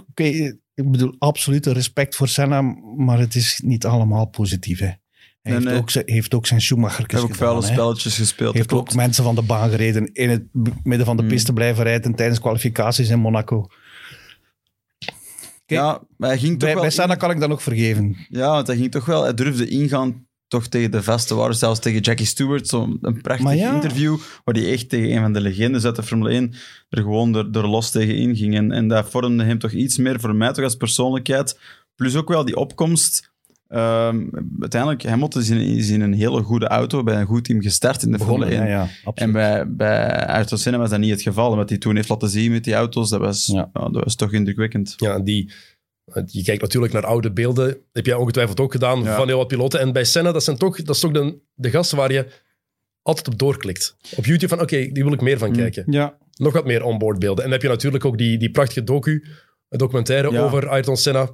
ik bedoel, absolute respect voor Senna, maar het is niet allemaal positief. Hè. Hij Nee, heeft, nee. Ook zijn, heeft ook zijn Schumacher Ik heb ook vuile spelletjes gespeeld. heeft ook mensen van de baan gereden, in het midden van de Mm. piste blijven rijden tijdens kwalificaties in Monaco. Ja, maar hij ging toch Bij, wel... bij Senna in- kan ik dat nog vergeven. Ja, want hij ging toch wel... Hij durfde ingaan toch tegen de vaste waarden. Zelfs tegen Jackie Stewart. Zo'n een prachtig ja. interview waar hij echt tegen een van de legendes uit de Formule 1 er gewoon er, er los tegen inging. En, en dat vormde hem toch iets meer voor mij toch als persoonlijkheid. Plus ook wel die opkomst... Ehm, uiteindelijk, Hamilton is in, is in een hele goede auto bij een goed team gestart in de Begonnen, Formule 1. ja, ja, En bij, bij Ayrton Senna was dat niet het geval. Wat hij toen heeft laten zien met die auto's, dat was, Ja. ja, dat was toch indrukwekkend. Ja, die, je kijkt natuurlijk naar oude beelden. heb jij ongetwijfeld ook gedaan Ja. van heel wat piloten. En bij Senna, dat, zijn toch, dat is toch de, de gasten waar je altijd op doorklikt. Op YouTube van, oké, die wil ik meer van Mm. kijken. Ja, Nog wat meer onboard beelden. En dan heb je natuurlijk ook die, die prachtige docu, documentaire Ja. over Ayrton Senna.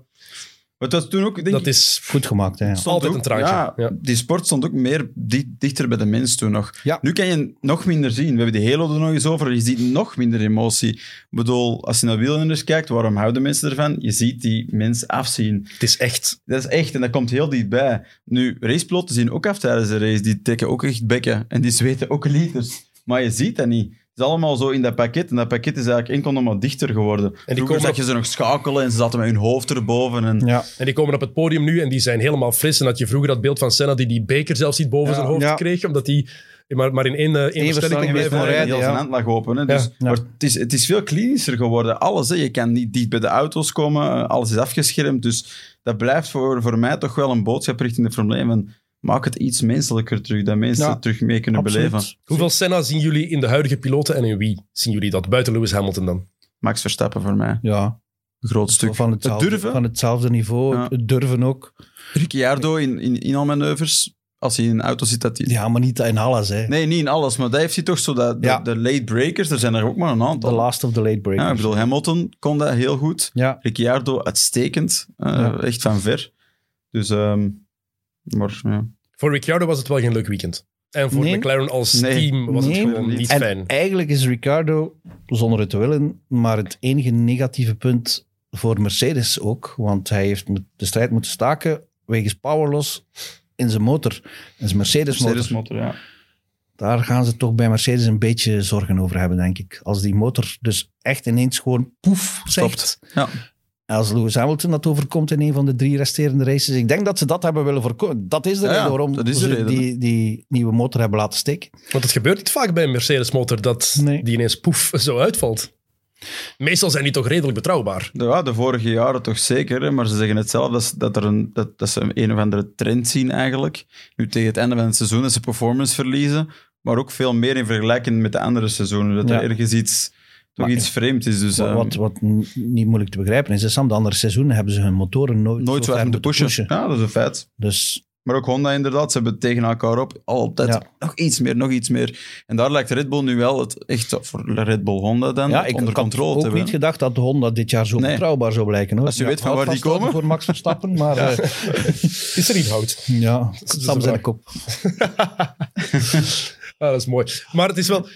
Maar dat was toen ook, denk Dat ik, is goed gemaakt. Hè, ja. stond altijd ook- een traantje. Ja, Ja. Die sport stond ook meer di- dichter bij de mens toen nog. Ja. Nu kan je nog minder zien. We hebben die Halo er nog eens over. Je ziet nog minder emotie. Ik bedoel, als je naar wielrenners kijkt, waarom houden mensen ervan? Je ziet die mens afzien. Het is echt. Dat is echt, en dat komt heel dichtbij. Nu, racepiloten zien ook af tijdens de race. Die tikken ook echt bekken. En die zweten ook liters. Maar je ziet dat niet. Het is allemaal zo in dat pakket. En dat pakket is eigenlijk enkel nog maar dichter geworden. die Vroeger komen zag op- je ze nog schakelen en ze zaten met hun hoofd erboven. En... Ja. En die komen op het podium nu en die zijn helemaal fris. En dat je vroeger dat beeld van Senna die die beker zelfs niet boven Ja. zijn hoofd Ja. kreeg, omdat hij maar, maar in één, eh, één versnelling blijven rijden. heel ja. zijn hand lag open. Hè. Dus, Ja. Ja. Maar het, is, het is veel klinischer geworden. Alles, hè. je kan niet dicht bij de auto's komen. Alles is afgeschermd. Dus dat blijft voor, voor mij toch wel een boodschap richting de Formule 1. van, Maak het iets menselijker terug. Dat mensen Ja. het terug mee kunnen Absoluut. beleven. Hoeveel Senna zien jullie in de huidige piloten en in wie zien jullie dat? Buiten Lewis Hamilton dan? Max Verstappen voor mij. Ja, Een groot stuk. van het hetzelfde, durven. van hetzelfde niveau. Ja. Het durven ook. Ricciardo in, in, in al manoeuvres. Als hij in een auto zit, dat hij... Ja, maar niet in alles. Hè. Nee, niet in alles. Maar dat heeft hij toch zo... Dat, de, Ja. de late breakers, er zijn er ook maar een aantal. The last of the late breakers. Ja, ik bedoel, Hamilton kon dat heel goed. Ja, Ricciardo uitstekend. eh, Ja. Echt van ver. Dus, ehm, maar ja. Voor Ricciardo was het wel geen leuk weekend. En voor Nee. McLaren als Nee. team was Nee. het gewoon niet en fijn. eigenlijk is Ricardo, zonder het te willen, maar het enige negatieve punt voor Mercedes ook. Want hij heeft de strijd moeten staken wegens powerloss in zijn motor. In zijn Mercedes-motor. Mercedes-motor, ja. Daar gaan ze toch bij Mercedes een beetje zorgen over hebben, denk ik. Als die motor dus echt ineens gewoon poef zegt. Stopt. Ja. Als Lewis Hamilton dat overkomt in een van de drie resterende races. Ik denk dat ze dat hebben willen voorkomen. Dat is de Ja, reden ja, waarom dat is de ze reden, die, die nieuwe motor hebben laten steken. Want het gebeurt niet vaak bij een Mercedes-motor dat Nee. die ineens poef zo uitvalt. Meestal zijn die toch redelijk betrouwbaar. De, ja, de vorige jaren toch zeker, maar ze zeggen het zelf dat, er een, dat, dat ze een of andere trend zien eigenlijk. Nu tegen het einde van het seizoen dat ze performance verliezen, maar ook veel meer in vergelijking met de andere seizoenen. Dat Ja. er ergens iets, toch Maar- iets vreemd is. Dus, Wat, wat, niet moeilijk te begrijpen is, is Sam, de andere seizoenen hebben ze hun motoren nooit, nooit zo ver hard moeten pushen. Ja, dat is een feit. Dus Maar ook Honda inderdaad, ze hebben tegen elkaar op. Altijd Ja. nog iets meer, nog iets meer. En daar lijkt Red Bull nu wel het echt voor Red Bull Honda dan ja, ik, onder ik had controle ook te hebben. niet gedacht dat de Honda dit jaar zo Nee. betrouwbaar zou blijken. Hoor. Als je weet van waar die komen. Voor Max Verstappen, <laughs> maar ja, <laughs> Is er niet hout? ja Sam zijn. <laughs> Ah, dat is mooi. Maar het, is wel,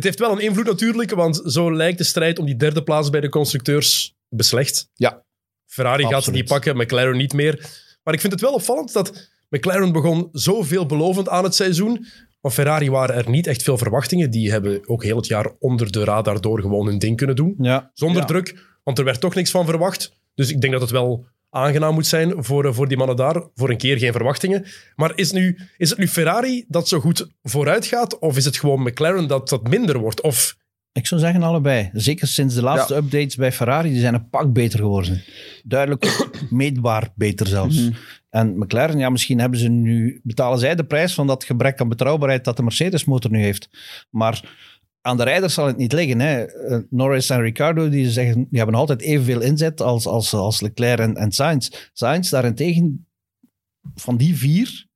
het heeft wel een invloed natuurlijk, want zo lijkt de strijd om die derde plaats bij de constructeurs beslecht. Ja. Ferrari gaat ze niet pakken, McLaren niet meer. Maar ik vind het wel opvallend dat McLaren begon zo veelbelovend aan het seizoen. Maar Ferrari waren er niet echt veel verwachtingen. Die hebben ook heel het jaar onder de radar door gewoon hun ding kunnen doen. Ja, Zonder Ja. druk, want er werd toch niks van verwacht. Dus ik denk dat het wel aangenaam moet zijn voor, eh, voor die mannen daar. Voor een keer geen verwachtingen. Maar is, nu, is het nu Ferrari dat zo goed vooruit gaat? Of is het gewoon McLaren dat dat minder wordt? Of ik zou zeggen allebei. Zeker sinds de laatste Ja. updates bij Ferrari, die zijn een pak beter geworden. Duidelijk <clears throat> meetbaar beter zelfs. Mhm. En McLaren, ja, misschien hebben ze nu, betalen zij de prijs van dat gebrek aan betrouwbaarheid dat de Mercedes-motor nu heeft. Maar aan de rijders zal het niet liggen. Hè. Eh, Norris en Ricciardo die zeggen, die hebben altijd evenveel inzet als, als, als Leclerc en, en Sainz. Sainz daarentegen, van die vier,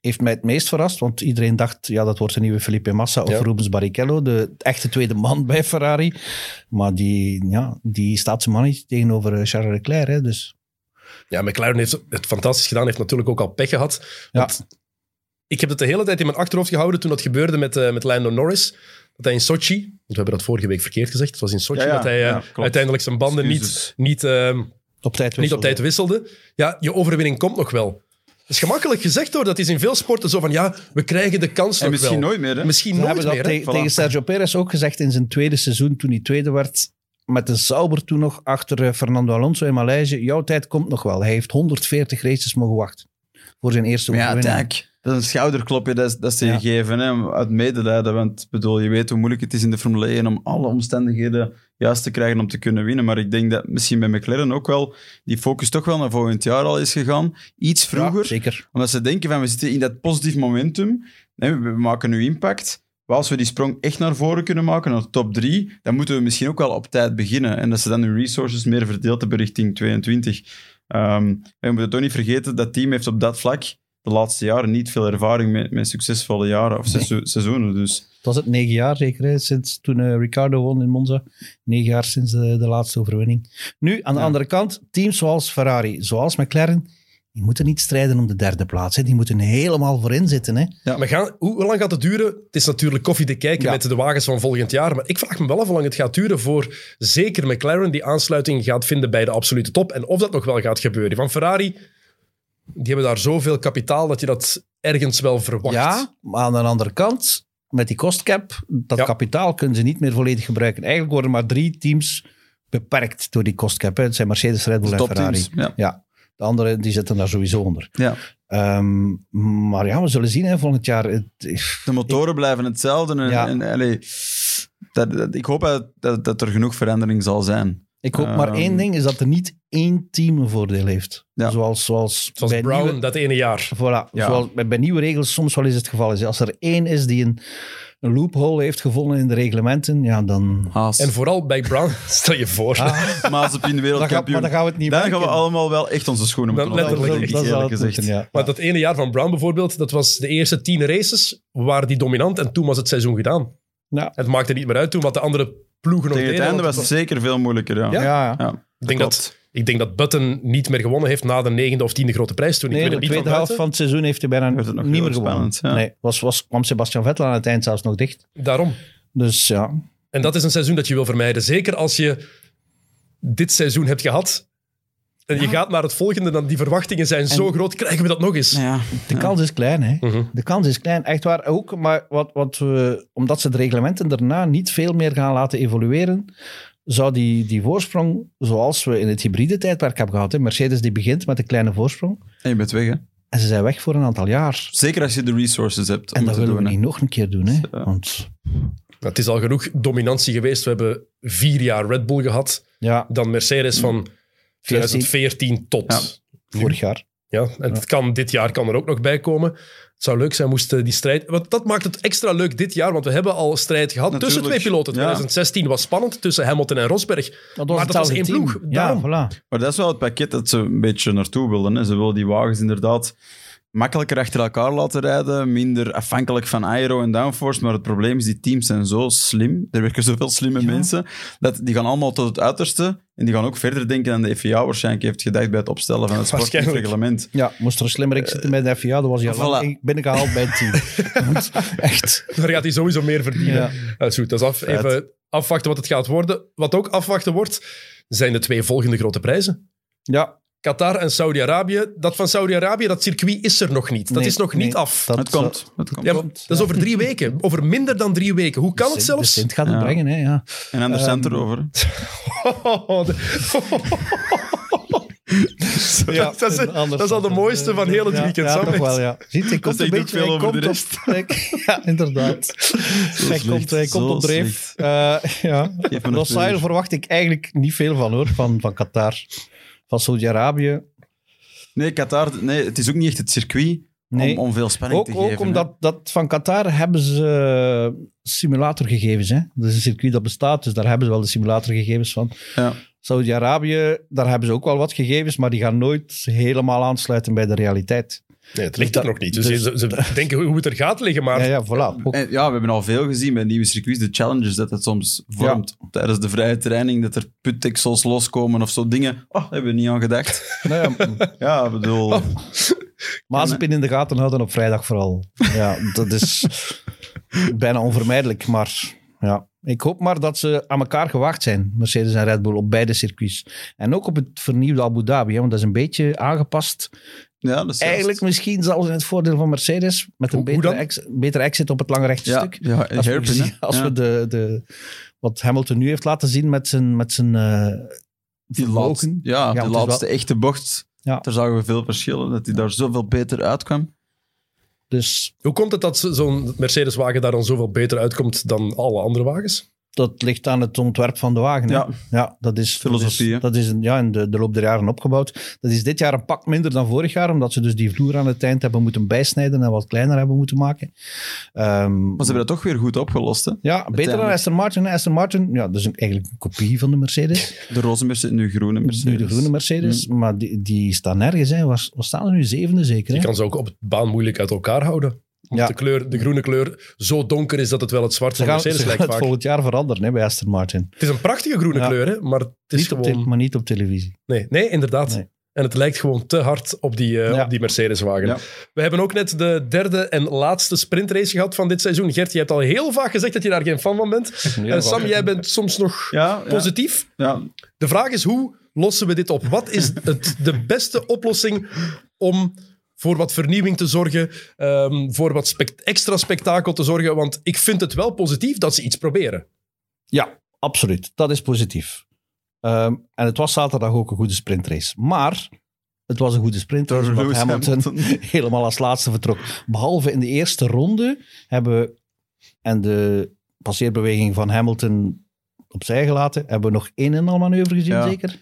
heeft mij het meest verrast. Want iedereen dacht, ja, dat wordt de nieuwe Felipe Massa of Ja. Rubens Barrichello, de echte tweede man <laughs> bij Ferrari. Maar die, ja, die staat zijn mannetje tegenover eh, Charles Leclerc. Hè, dus ja, McLaren heeft het fantastisch gedaan. Heeft natuurlijk ook al pech gehad. Want ik heb het de hele tijd in mijn achterhoofd gehouden toen dat gebeurde met, eh met Lando Norris. Dat hij in Sochi, want we hebben dat vorige week verkeerd gezegd, het was in Sochi Ja, ja, dat hij eh, ja, uiteindelijk zijn banden niet, Excuses. niet, ehm, Op tijd niet op tijd wisselde. Ja, je overwinning komt nog wel. Dat is gemakkelijk gezegd hoor. Dat is in veel sporten zo van ja, we krijgen de kans En nog misschien wel. nooit meer, hè? Misschien nooit hebben dat meer. tegen, Voilà. tegen Sergio Perez ook gezegd in zijn tweede seizoen, toen hij tweede werd. Met de Sauber toen nog achter eh, Fernando Alonso in Maleisië. Jouw tijd komt nog wel. Hij heeft 140 races mogen wachten. Voor zijn eerste ja, overwinning. Dijk, dat is een schouderklopje dat, dat ze je Ja. geven hè, uit medelijden. Want bedoel, je weet hoe moeilijk het is in de Formule 1 om alle omstandigheden juist te krijgen om te kunnen winnen. Maar ik denk dat misschien bij McLaren ook wel die focus toch wel naar volgend jaar al is gegaan. Iets vroeger. Ja, zeker. Omdat ze denken van we zitten in dat positief momentum. Nee, we maken nu impact. Maar als we die sprong echt naar voren kunnen maken, naar de top 3, dan moeten we misschien ook wel op tijd beginnen. En dat ze dan hun resources meer verdeeld hebben richting 22. Ehm, en we moeten toch niet vergeten, dat team heeft op dat vlak de laatste jaren niet veel ervaring met, met succesvolle jaren of Nee. seizoenen. Dus Het was het negen jaar zeker, hè, sinds toen eh, Ricardo won in Monza. Negen jaar sinds de, de laatste overwinning. Nu, aan de Ja. andere kant, teams zoals Ferrari, zoals McLaren, die moeten niet strijden om de derde plaats. Hè. Die moeten helemaal voorin zitten. Hè. Maar gaan, hoe, hoe lang gaat het duren? Het is natuurlijk koffie te kijken Ja. met de wagens van volgend jaar. Maar ik vraag me wel af hoe lang het gaat duren voor zeker McLaren die aansluiting gaat vinden bij de absolute top. En of dat nog wel gaat gebeuren. Van Ferrari, die hebben daar zoveel kapitaal dat je dat ergens wel verwacht. Ja, maar aan de andere kant, met die kostcap, dat Ja. kapitaal kunnen ze niet meer volledig gebruiken. Eigenlijk worden maar drie teams beperkt door die kostcap. Hè. Het zijn Mercedes, Red Bull en Ferrari. Ja. Ja, de anderen die zitten daar sowieso onder. Ja. Ehm, maar ja, we zullen zien hè, volgend jaar. Het, De motoren blijven hetzelfde. En, Ja. en, allee, dat, dat- ik hoop dat, dat, dat er genoeg verandering zal zijn. Ik hoop maar Ehm. één ding, is dat er niet één team een voordeel heeft. Ja. Zoals, zoals, Zoals bij Brown nieuwe- dat ene jaar. Voilà, Ja. zoals bij, bij nieuwe regels soms wel eens het geval is. Als er één is die een, een loophole heeft gevonden in de reglementen, ja, dan... Haas. En vooral bij Brown, <laughs> stel je voor. Ah, Maas op in wereldkampioen. maar dan gaan we het niet Dan gaan we allemaal wel echt onze schoenen moeten letterlijk, dat- eerlijk gezegd. moeten, ja. Maar dat ene jaar van Brown bijvoorbeeld, dat was de eerste tien races, waren die dominant en toen was het seizoen gedaan. Ja. Het maakte niet meer uit toen wat de andere ploegen nog Tegen het deden. einde was het zeker veel moeilijker. Ja. Ja, ja. Ja, Ik denk dat, ik denk dat Button niet meer gewonnen heeft na de negende of tiende grote prijs toen. Ik Nee, weet de tweede van helft van het seizoen heeft hij bijna Werd het nog niet meer gewonnen. spannend, ja. Nee, was, was, kwam Sebastian Vettel aan het eind zelfs nog dicht. Daarom. Dus ja, En dat is een seizoen dat je wil vermijden. Zeker als je dit seizoen hebt gehad en je gaat naar het volgende, dan die verwachtingen zijn zo groot, krijgen we dat nog eens. Ja. de kans is klein, hè. Mhm. De kans is klein, echt waar. Ook, maar wat, wat we, omdat ze de reglementen daarna niet veel meer gaan laten evolueren, zou die, die voorsprong, zoals we in het hybride tijdperk hebben gehad, hè, Mercedes die begint met een kleine voorsprong, En je bent weg, hè? en ze zijn weg voor een aantal jaar. Zeker als je de resources hebt om En dat te willen we niet nog een keer doen, hè. Ja. Want, Het is al genoeg dominantie geweest. We hebben vier jaar Red Bull gehad. ja, Dan Mercedes van 2014 tot Ja. vorig jaar. Ja, en het kan, dit jaar kan er ook nog bij komen. Het zou leuk zijn moesten die strijd... Want dat maakt het extra leuk dit jaar, want we hebben al strijd gehad tussen twee piloten. ja. 2016 was spannend tussen Hamilton en Rosberg. Dat Maar dat was één team. ploeg, Ja, voilà. Maar dat is wel het pakket dat ze een beetje naartoe wilden. Hè. Ze willen die wagens inderdaad makkelijker achter elkaar laten rijden, minder afhankelijk van aero en downforce. Maar het probleem is, die teams zijn zo slim, er werken zoveel slimme mensen, dat die gaan allemaal tot het uiterste. En die gaan ook verder denken dan de FIA waarschijnlijk heeft gedacht bij het opstellen van het sportreglement. Ja, moest er een slimmerik zitten bij de FIA, dan was hij al Voilà. lang binnengehaald bij het team. <laughs> Echt. Daar gaat hij sowieso meer verdienen. Ja. Dat is goed, dat is af. Even afwachten wat het gaat worden. Wat ook afwachten wordt, zijn de twee volgende grote prijzen. Ja, Qatar en Saudi-Arabië. Dat van Saudi-Arabië, dat circuit is er nog niet. Dat Nee, is nog nee. niet af. dat Het komt. Het komt. Ja, dat is over drie weken. Over minder dan drie weken. Hoe kan het De zelfs? Sint gaat het Ja. brengen, hè, ja. En anders Ehm, cent erover. Oh, <laughs> de- <laughs> Ja, dat, is, dat is al de mooiste van heel het ja, weekend. Ja, toch wel, ja. Ziet, hij komt een beetje... veel Hij over komt de op, rest. <laughs> ja, inderdaad. hij slecht, komt, hij komt op dreef. Eh ja. Twee. verwacht ik eigenlijk niet veel van, hoor. Van, van Qatar. Van Saudi-Arabië. Nee, Qatar, nee, het is ook niet echt het circuit Nee. om, om veel spanning Ook, te geven. ook hè. omdat dat van Qatar hebben ze eh, simulatorgegevens. Hè? Dat is een circuit dat bestaat, dus daar hebben ze wel de simulatorgegevens van. Ja. Saudi-Arabië, daar hebben ze ook wel wat gegevens, maar die gaan nooit helemaal aansluiten bij de realiteit. Nee, het ligt er nog niet. Dus, Dus- ze, ze denken hoe het er gaat liggen, maar Ja, ja, voilà. En ja, we hebben al veel gezien bij nieuwe circuits, de challenges dat het soms vormt. Tijdens de vrije training, dat er putdeksels loskomen of zo dingen. Oh, daar hebben we niet aan gedacht. <laughs> nou ja, bedoel... Mazepin in de gaten houden op vrijdag vooral. Ja, dat is <laughs> bijna onvermijdelijk. Maar ja, ik hoop maar dat ze aan elkaar gewaagd zijn, Mercedes en Red Bull, op beide circuits. En ook op het vernieuwde Abu Dhabi, hè, want dat is een beetje aangepast. Ja, dat is Eigenlijk misschien zelfs in het voordeel van Mercedes, met een Hoe- betere, ex, betere exit op het lange rechte Ja, stuk. ja Als, we, als Ja. we de, de, wat Hamilton nu heeft laten zien met zijn, met zijn eh, Die laatste, ja, Ja, de laatste echte bocht, Ja. daar zagen we veel verschillen. Dat hij daar zoveel beter uitkwam. Dus Hoe komt het dat zo- zo'n Mercedes-wagen daar dan zoveel beter uitkomt dan alle andere wagens? Dat ligt aan het ontwerp van de wagen. hè. Ja. ja dat is Filosofie. Dat is, dat is een, ja, in de, de loop der jaren opgebouwd. Dat is dit jaar een pak minder dan vorig jaar, omdat ze dus die vloer aan het eind hebben moeten bijsnijden en wat kleiner hebben moeten maken. Ehm, Maar ze hebben dat toch weer goed opgelost. Hè? ja, beter dan. Aston Martin. Aston Martin, ja, dat is een, eigenlijk een kopie van de Mercedes. De roze Mercedes, nu groene Mercedes. Nu de groene Mercedes, maar die, die staan nergens. Hè. Wat staan er nu? Zevende zeker, Je kan ze ook op de baan moeilijk uit elkaar houden. Omdat Ja. de, kleur, de groene kleur zo donker is dat het wel het zwart van Mercedes ze gaan lijkt het vaak. volgend jaar veranderen hè, bij Aston Martin. Het is een prachtige groene Ja. kleur, hè, maar het is Niet op te- gewoon... maar niet op televisie. Nee, nee, inderdaad. Nee. En het lijkt gewoon te hard op die, eh, Ja. op die Mercedes-wagen. Ja. We hebben ook net de derde en laatste sprintrace gehad van dit seizoen. Gert, je hebt al heel vaak gezegd dat je daar geen fan van bent. <laughs> En Sam, jij bent soms nog Ja, ja, positief. ja. De vraag is, hoe lossen we dit op? Wat is het, de beste oplossing om voor wat vernieuwing te zorgen, ehm, voor wat spect- extra spektakel te zorgen? Want ik vind het wel positief dat ze iets proberen. Ja, absoluut. Dat is positief. Ehm, en het was zaterdag ook een goede sprintrace. Maar het was een goede sprintrace omdat Lewis Hamilton, Hamilton. <laughs> helemaal als laatste vertrok. Behalve in de eerste ronde hebben we, en de passeerbeweging van Hamilton opzij gelaten, hebben we nog één en al manoeuvre gezien, Ja. zeker?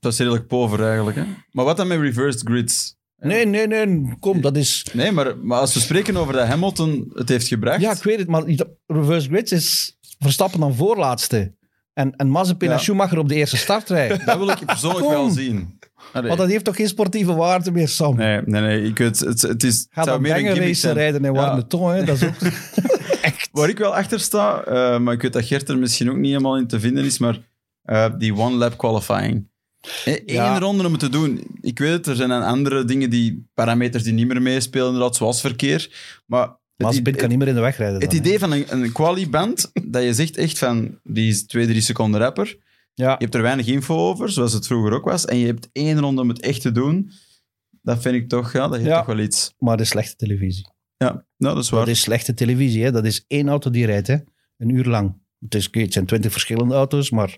Dat is redelijk pover eigenlijk. Hè? Maar wat dan met reversed grids? Nee, nee, nee, kom, dat is... Nee, maar, maar als we spreken over dat Hamilton het heeft gebracht... Ja, ik weet het, maar reverse grids is Verstappen dan voorlaatste. En, en Mazepin Ja. en Schumacher op de eerste startrij. <laughs> Dat wil ik persoonlijk Kom. wel zien. Allee. Want dat heeft toch geen sportieve waarde meer, Sam? Nee, nee, nee. Ik weet, het, het, is, het Ga zou dan race rijden in Ja. Warneton, hè? Dat is ook... <laughs> Waar ik wel achter sta, eh, maar ik weet dat Gert er misschien ook niet helemaal in te vinden is, maar eh, die one-lap qualifying. Eén Ja. ronde om het te doen. Ik weet het, er zijn dan andere dingen, die parameters die niet meer meespelen, inderdaad, zoals verkeer. Maar het, Mazepin i- kan niet meer in de weg rijden. het dan, idee van een, een quali-band, <laughs> dat je zegt echt van, die is twee, drie seconden rapper. Ja, Je hebt er weinig info over, zoals het vroeger ook was. En je hebt één ronde om het echt te doen. Dat vind ik toch, ja, dat heeft Ja. toch wel iets. maar is slechte televisie. Ja, nou, dat is waar. Dat is slechte televisie, hè? Dat is één auto die rijdt, hè? Een uur lang. Het, is, het zijn twintig verschillende auto's, maar...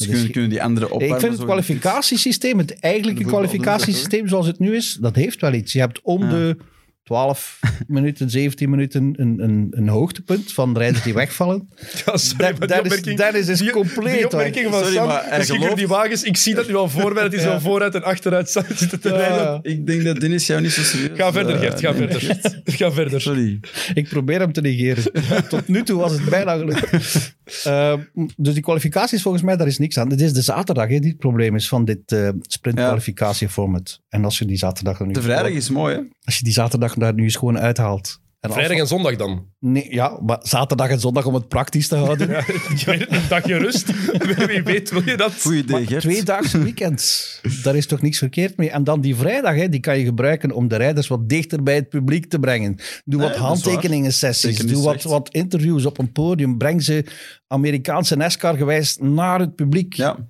Dus kunnen, is- kunnen die andere ik opwarmen. vind het kwalificatiesysteem, het eigenlijke kwalificatiesysteem zoals het nu is, dat heeft wel iets. Je hebt om Ja. de 12 <laughs> minuten, 17 minuten een, een, een hoogtepunt van rijders die wegvallen. <laughs> Ja, sorry, Dat- maar dat die is- dat is dus die- compleet, Die opmerking van Sorry, Sam, maar misschien die wagens, ik zie dat nu al voor mij, dat hij <laughs> Ja. zo vooruit en achteruit zitten te rijden. Ja, Ik denk dat Dennis jou niet zo serieus... Ga verder, Gert, ga verder. Ga verder. Sorry. ik probeer hem te negeren. Tot nu toe was het bijna gelukt. Eh, dus die kwalificaties, volgens mij, daar is niks aan. Het is de zaterdag hè, die het probleem is van dit eh sprintkwalificatieformat. En als je die zaterdag er nu De vrijdag is mooi, hè? als je die zaterdag daar nu eens gewoon uithaalt. En Vrijdag en zondag dan. Nee, ja, maar zaterdag en zondag om het praktisch te houden. <laughs> Ja, ik weet het, een dagje rust. <laughs> Wie weet wil je dat? Goed idee, Gert. tweedaagse weekends, daar is toch niks verkeerd mee. En dan die vrijdag, hè, die kan je gebruiken om de rijders wat dichter bij het publiek te brengen. Doe Nee, wat handtekeningen sessies, doe wat, wat interviews op een podium. Breng ze Amerikaanse NASCAR gewijs naar het publiek. Ja.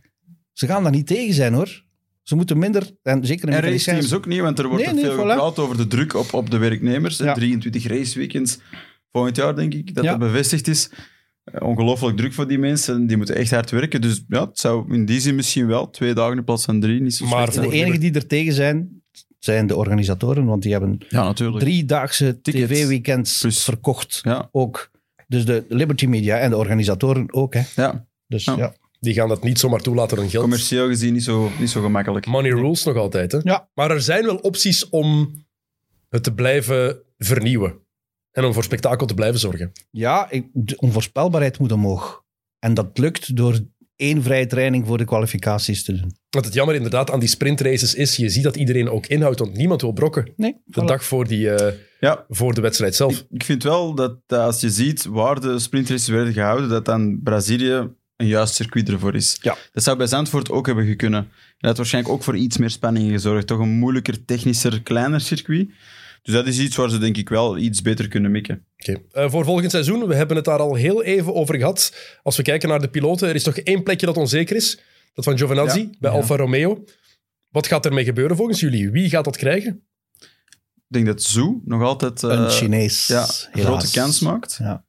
Ze gaan daar niet tegen zijn hoor. Ze moeten minder, en zeker in En raceteams ook niet, want er wordt Nee, veel voilà. gepraat over de druk op, op de werknemers. Ja. 23 raceweekends volgend jaar, denk ik, dat Ja. dat bevestigd is. Eh, Ongelooflijk druk voor die mensen. Die moeten echt hard werken. Dus ja, het zou in die zin misschien wel twee dagen in plaats van drie niet zo Maar slecht De enigen die er tegen zijn, zijn de organisatoren, want die hebben Ja, natuurlijk. driedaagse tv-weekends Plus. verkocht. Ja, Ook. Dus de Liberty Media en de organisatoren ook. Hè. ja. Dus Ja. Die gaan dat niet zomaar toelaten hun geld. commercieel gezien niet zo, niet zo gemakkelijk. Money rules nog altijd. Hè? Ja. Maar er zijn wel opties om het te blijven vernieuwen. En om voor spektakel te blijven zorgen. Ja, ik- de onvoorspelbaarheid moet omhoog. En dat lukt door één vrije training voor de kwalificaties te doen. Wat het jammer inderdaad aan die sprintraces is, je ziet dat iedereen ook inhoudt, want niemand wil brokken. Nee, De voilà. dag voor, die, eh, Ja, voor de wedstrijd zelf. ik, ik vind wel dat, dat als je ziet waar de sprintraces werden gehouden, dat dan Brazilië een juist circuit ervoor is. Ja. Dat zou bij Zandvoort ook hebben kunnen. En dat had waarschijnlijk ook voor iets meer spanning gezorgd. Toch een moeilijker, technischer, kleiner circuit. Dus dat is iets waar ze denk ik wel iets beter kunnen mikken. Oké. Eh, voor volgend seizoen, we hebben het daar al heel even over gehad. Als we kijken naar de piloten, er is toch één plekje dat onzeker is. Dat van Giovinazzi Ja. bij Ja. Alfa Romeo. Wat gaat ermee gebeuren volgens jullie? Wie gaat dat krijgen? Ik denk dat Zhu nog altijd eh, een Chinees. ja, een helaas. grote kans maakt. Ja.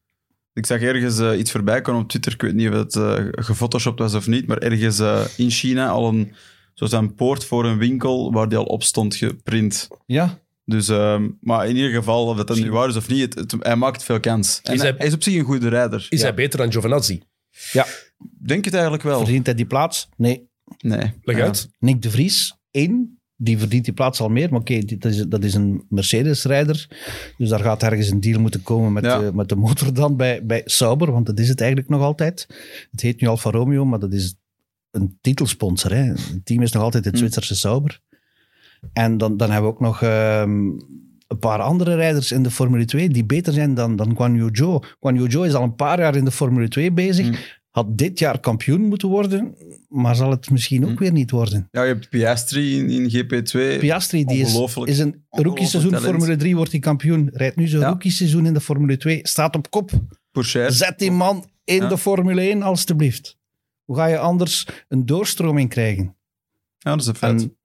Ik zag ergens eh, iets voorbij komen op Twitter. Ik weet niet of het eh gefotoshopt was of niet. Maar ergens eh, in China al een, zoals een poort voor een winkel waar die al op stond geprint. ja, Dus, ehm, maar in ieder geval, of dat, dat nu waar is of niet, het, het- hij maakt veel kans. En Is hij, is op zich een goede rijder. Is Ja. hij beter dan Giovinazzi? Denk het eigenlijk wel. verdient hij die plaats? Nee. Nee. Leg Ja. uit. Nick de Vries, één. Die verdient die plaats al meer. Maar oké, dat is een Mercedes-rijder. Dus daar gaat ergens een deal moeten komen met, Ja. de, met de motor dan bij, bij Sauber. Want dat is het eigenlijk nog altijd. Het heet nu Alfa Romeo, maar dat is een titelsponsor. Hè. Het team is nog altijd het Hm. Zwitserse Sauber. En dan, dan hebben we ook nog ehm, een paar andere rijders in de Formule 2 die beter zijn dan, dan Guan Yu Zhou. Guan Yu Zhou is al een paar jaar in de Formule 2 bezig. Hm. Had dit jaar kampioen moeten worden, maar zal het misschien ook Hm. weer niet worden. Ja, je hebt Piastri in, in GP2. Piastri die is, een rookie-seizoen talent. Formule 3 wordt hij kampioen. Rijdt nu zijn Ja. rookie-seizoen in de Formule 2. Staat op kop. Zet die man in Ja. de Formule 1 alstublieft. Hoe ga je anders een doorstroming krijgen? Ja, dat is een feit. En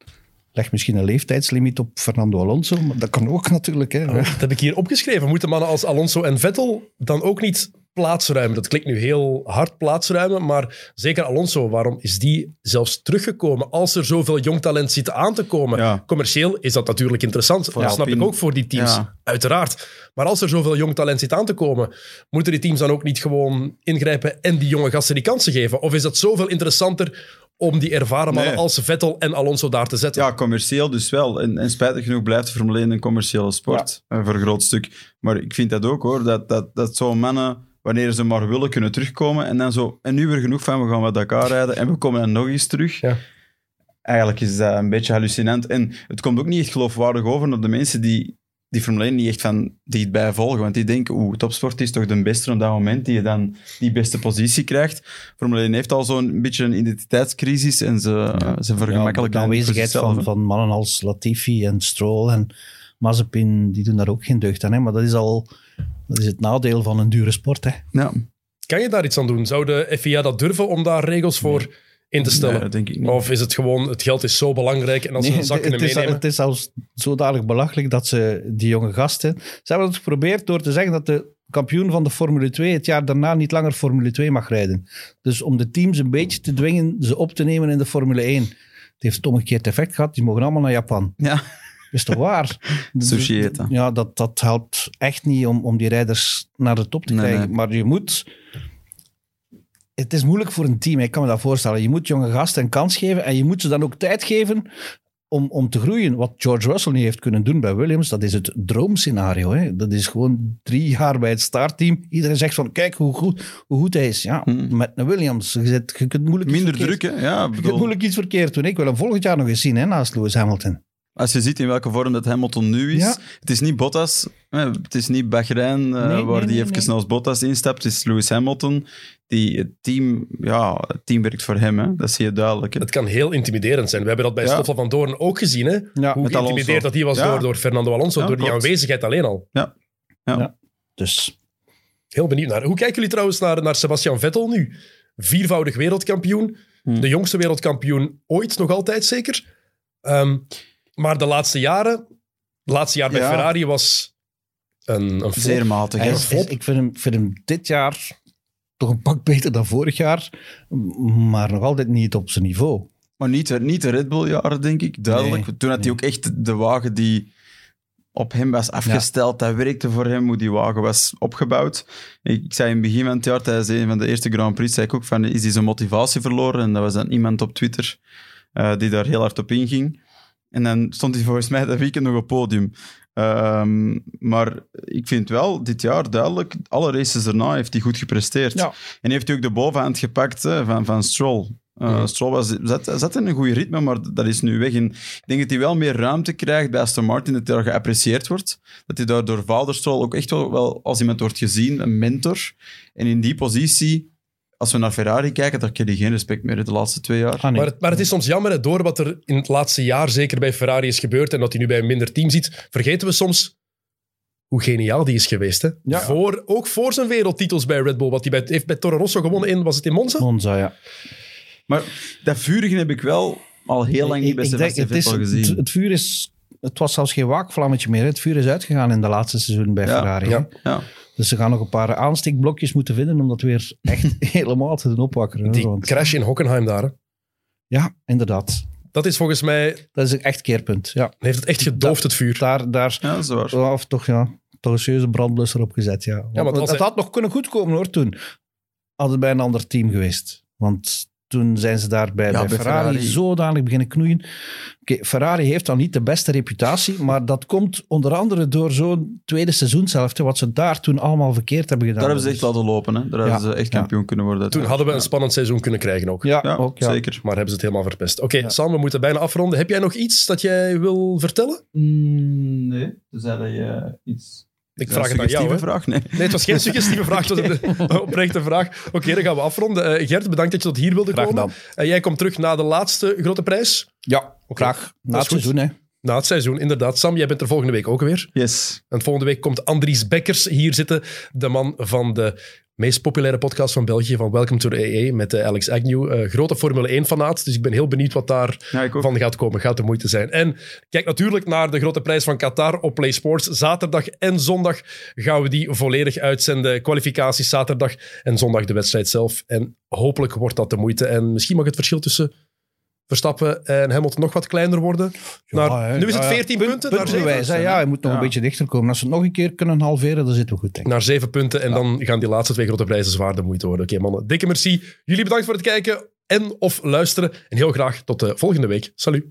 leg misschien een leeftijdslimiet op Fernando Alonso. Maar dat kan ook <laughs> natuurlijk. Hè. Oh, dat heb ik hier opgeschreven. Moeten mannen als Alonso en Vettel dan ook niet plaatsruimen? Dat klinkt nu heel hard plaatsruimen, maar zeker Alonso, waarom is die zelfs teruggekomen als er zoveel jong talent zit aan te komen? Ja. Commercieel is dat natuurlijk interessant. Voor dat snap ik ook voor die teams, Ja. uiteraard. Maar als er zoveel jong talent zit aan te komen, moeten die teams dan ook niet gewoon ingrijpen en die jonge gasten die kansen geven? Of is dat zoveel interessanter om die ervaren mannen Nee. als Vettel en Alonso daar te zetten? Ja, commercieel dus wel. En, en spijtig genoeg blijft Formule 1 een commerciële sport. eh, voor een groot stuk. Maar ik vind dat ook hoor. Dat, dat, dat zo'n mannen, wanneer ze maar willen, kunnen terugkomen. En dan zo, en nu weer genoeg van, we gaan wat Dakar rijden. En we komen dan nog eens terug. Ja. Eigenlijk is dat een beetje hallucinant. En het komt ook niet echt geloofwaardig over naar de mensen die die Formule 1 niet echt van dichtbij volgen. Want die denken, oeh, topsport is toch de beste op dat moment, die je dan die beste positie krijgt. Formule 1 heeft al zo'n beetje een identiteitscrisis en ze, Ja. ze Ja, vergemakkelijken de aanwezigheid van, van mannen als Latifi en Stroll en Mazepin, die doen daar ook geen deugd aan. Hè? Maar dat is al dat is het nadeel van een dure sport. Hè? Ja, Kan je daar iets aan doen? Zou de FIA dat durven om daar regels voor in te stellen? nee, denk ik niet. Of is het gewoon, het geld is zo belangrijk en als ze Nee, een zak het, kunnen is, meenemen... het is zelfs zodanig belachelijk dat ze die jonge gasten... Ze hebben het geprobeerd door te zeggen dat de kampioen van de Formule 2 het jaar daarna niet langer Formule 2 mag rijden. Dus om de teams een beetje te dwingen ze op te nemen in de Formule 1. Het heeft het omgekeerd effect gehad. Die mogen allemaal naar Japan. Ja, is toch waar? <laughs> Sushi eten. Ja, dat, dat helpt echt niet om, om die rijders naar de top te Nee, krijgen. nee. Maar je moet... Het is moeilijk voor een team, ik kan me dat voorstellen. Je moet jonge gasten een kans geven en je moet ze dan ook tijd geven om, om te groeien. Wat George Russell niet heeft kunnen doen bij Williams, dat is het droomscenario. Hè? Dat is gewoon drie jaar bij het startteam. Iedereen zegt van, kijk hoe goed, hoe goed hij is. Ja, Hmm. met een Williams. Je, zit, je kunt moeilijk iets minder druk, hè? Ja, ik Je kunt bedoel, moeilijk iets verkeerd doen. Ik wil hem volgend jaar nog eens zien hè, naast Lewis Hamilton. Als je ziet in welke vorm dat Hamilton nu is, Ja. het is niet Bottas, hè, het is niet Bahrein, eh, Nee, waar nee, die nee, even nee. als Bottas instapt, het is Lewis Hamilton. Die, het, team, ja, het team werkt voor hem, hè? dat zie je duidelijk. Hè? Het kan heel intimiderend zijn. We hebben dat bij Ja. Stoffel van Doorn ook gezien. Hè? Ja, Hoe geïntimideerd dat hij was Ja. door, door Fernando Alonso, Ja, door die klopt. aanwezigheid alleen al. Dus Heel benieuwd naar. Hoe kijken jullie trouwens naar, naar Sebastian Vettel nu? Viervoudig wereldkampioen. Hmm. De jongste wereldkampioen ooit, nog altijd zeker. Ehm, maar de laatste jaren, het laatste jaar bij Ja. Ferrari was een, een. Zeer matig. Hij hè. is- is- ik vind hem, vind hem dit jaar toch een pak beter dan vorig jaar, maar nog altijd niet op zijn niveau. Maar niet, de- niet de Red Bull-jaren, denk ik. Duidelijk. Nee, Toen had hij ook echt de wagen die op hem was afgesteld. Dat werkte voor hem, hoe die wagen was opgebouwd. Ik, ik zei in het begin van het jaar, tijdens een van de eerste Grand Prix, zei ik ook van, is hij zijn motivatie verloren? En dat was dan iemand op Twitter eh, die daar heel hard op inging. En dan stond hij volgens mij dat weekend nog op podium. Ehm, maar ik vind wel, dit jaar duidelijk, alle races daarna heeft hij goed gepresteerd. Ja. En heeft hij ook de bovenhand gepakt hè, van, van Stroll. Uh, Mhm. Stroll was, zat, zat in een goede ritme, maar dat is nu weg. En ik denk dat hij wel meer ruimte krijgt bij Aston Martin, dat hij daar geapprecieerd wordt. Dat hij daar door vader Stroll ook echt wel, wel als iemand wordt gezien, een mentor. En in die positie als we naar Ferrari kijken, dan heb je geen respect meer de laatste twee jaar. Ah, nee. Maar het, maar het is soms jammer, hè, door wat er in het laatste jaar zeker bij Ferrari is gebeurd en dat hij nu bij een minder team zit, vergeten we soms hoe geniaal die is geweest. Hè? Ja. Voor, ook voor zijn wereldtitels bij Red Bull. Wat hij bij, heeft bij Toro Rosso gewonnen in, was het in Monza? Monza, ja. Maar dat vurige heb ik wel al heel lang niet bij Sebastian Vettel gezien. het vuur is... Het was zelfs geen waakvlammetje meer. hè. Het vuur is uitgegaan in de laatste seizoen bij Ja, Ferrari. ja. Ja. Dus ze gaan nog een paar aansteekblokjes moeten vinden om dat weer echt <laughs> helemaal te doen opwakkeren. Die Want- crash in Hockenheim daar. Hè? ja, inderdaad. Dat is volgens mij, Dat is een echt keerpunt. Ja. heeft het echt gedoofd, het vuur. Daar, daar ja, dat is waar. of toch, ja, toch een serieuze brandblusser op gezet. Ja. Want want als het hij- had nog kunnen goedkomen hoor toen. Had het bij een ander team geweest. Want toen zijn ze daar bij, Ja, bij bij Ferrari, Ferrari. zodanig beginnen knoeien. Oké, Ferrari heeft dan niet de beste reputatie, maar dat komt onder andere door zo'n tweede seizoenshelft, wat ze daar toen allemaal verkeerd hebben gedaan. Daar hebben ze echt Dus- laten lopen. Hè. Daar hebben ze echt ja. kampioen kunnen worden. Toen hadden we een spannend seizoen kunnen krijgen ook. Ja, Ja, ook, ja. zeker. Maar hebben ze het helemaal verpest. Oké, Ja. Sam, we moeten bijna afronden. Heb jij nog iets dat jij wil vertellen? Mm, nee, tenzij dat je iets... Ik vraag het aan jou. Hè? vraag? Nee. Nee, het was geen suggestieve <laughs> vraag, het was een oprechte vraag. Oké, dan gaan we afronden. Eh, Gert, bedankt dat je tot hier wilde Graag komen. En jij komt terug na de laatste grote prijs. Ja, graag. Na het seizoen, hè. Na het seizoen, inderdaad. Sam, jij bent er volgende week ook weer. Yes. En volgende week komt Andries Bekkers hier zitten. De man van de meest populaire podcast van België, van Welcome to the EE, met eh, Alex Agnew. Eh, grote Formule 1-fanaat, dus ik ben heel benieuwd wat daar Ja, van gaat komen. Gaat de moeite zijn. En kijk natuurlijk naar de grote prijs van Qatar op Play Sports. Zaterdag en zondag gaan we die volledig uitzenden. Kwalificaties zaterdag en zondag de wedstrijd zelf. En hopelijk wordt dat de moeite. En misschien mag het verschil tussen Verstappen en Hamilton nog wat kleiner worden. Ja, Naar- nu is het Ja, ja. 14 punten. naar. Puntenwijs, hè. Ja, je moet nog een beetje dichter komen. Als ze het nog een keer kunnen halveren, dan zitten we goed, denk ik. naar zeven punten. En dan gaan die laatste twee grote prijzen zwaar de moeite worden. Oké, mannen. Dikke merci. Jullie bedankt voor het kijken en of luisteren. En heel graag tot de volgende week. Salut.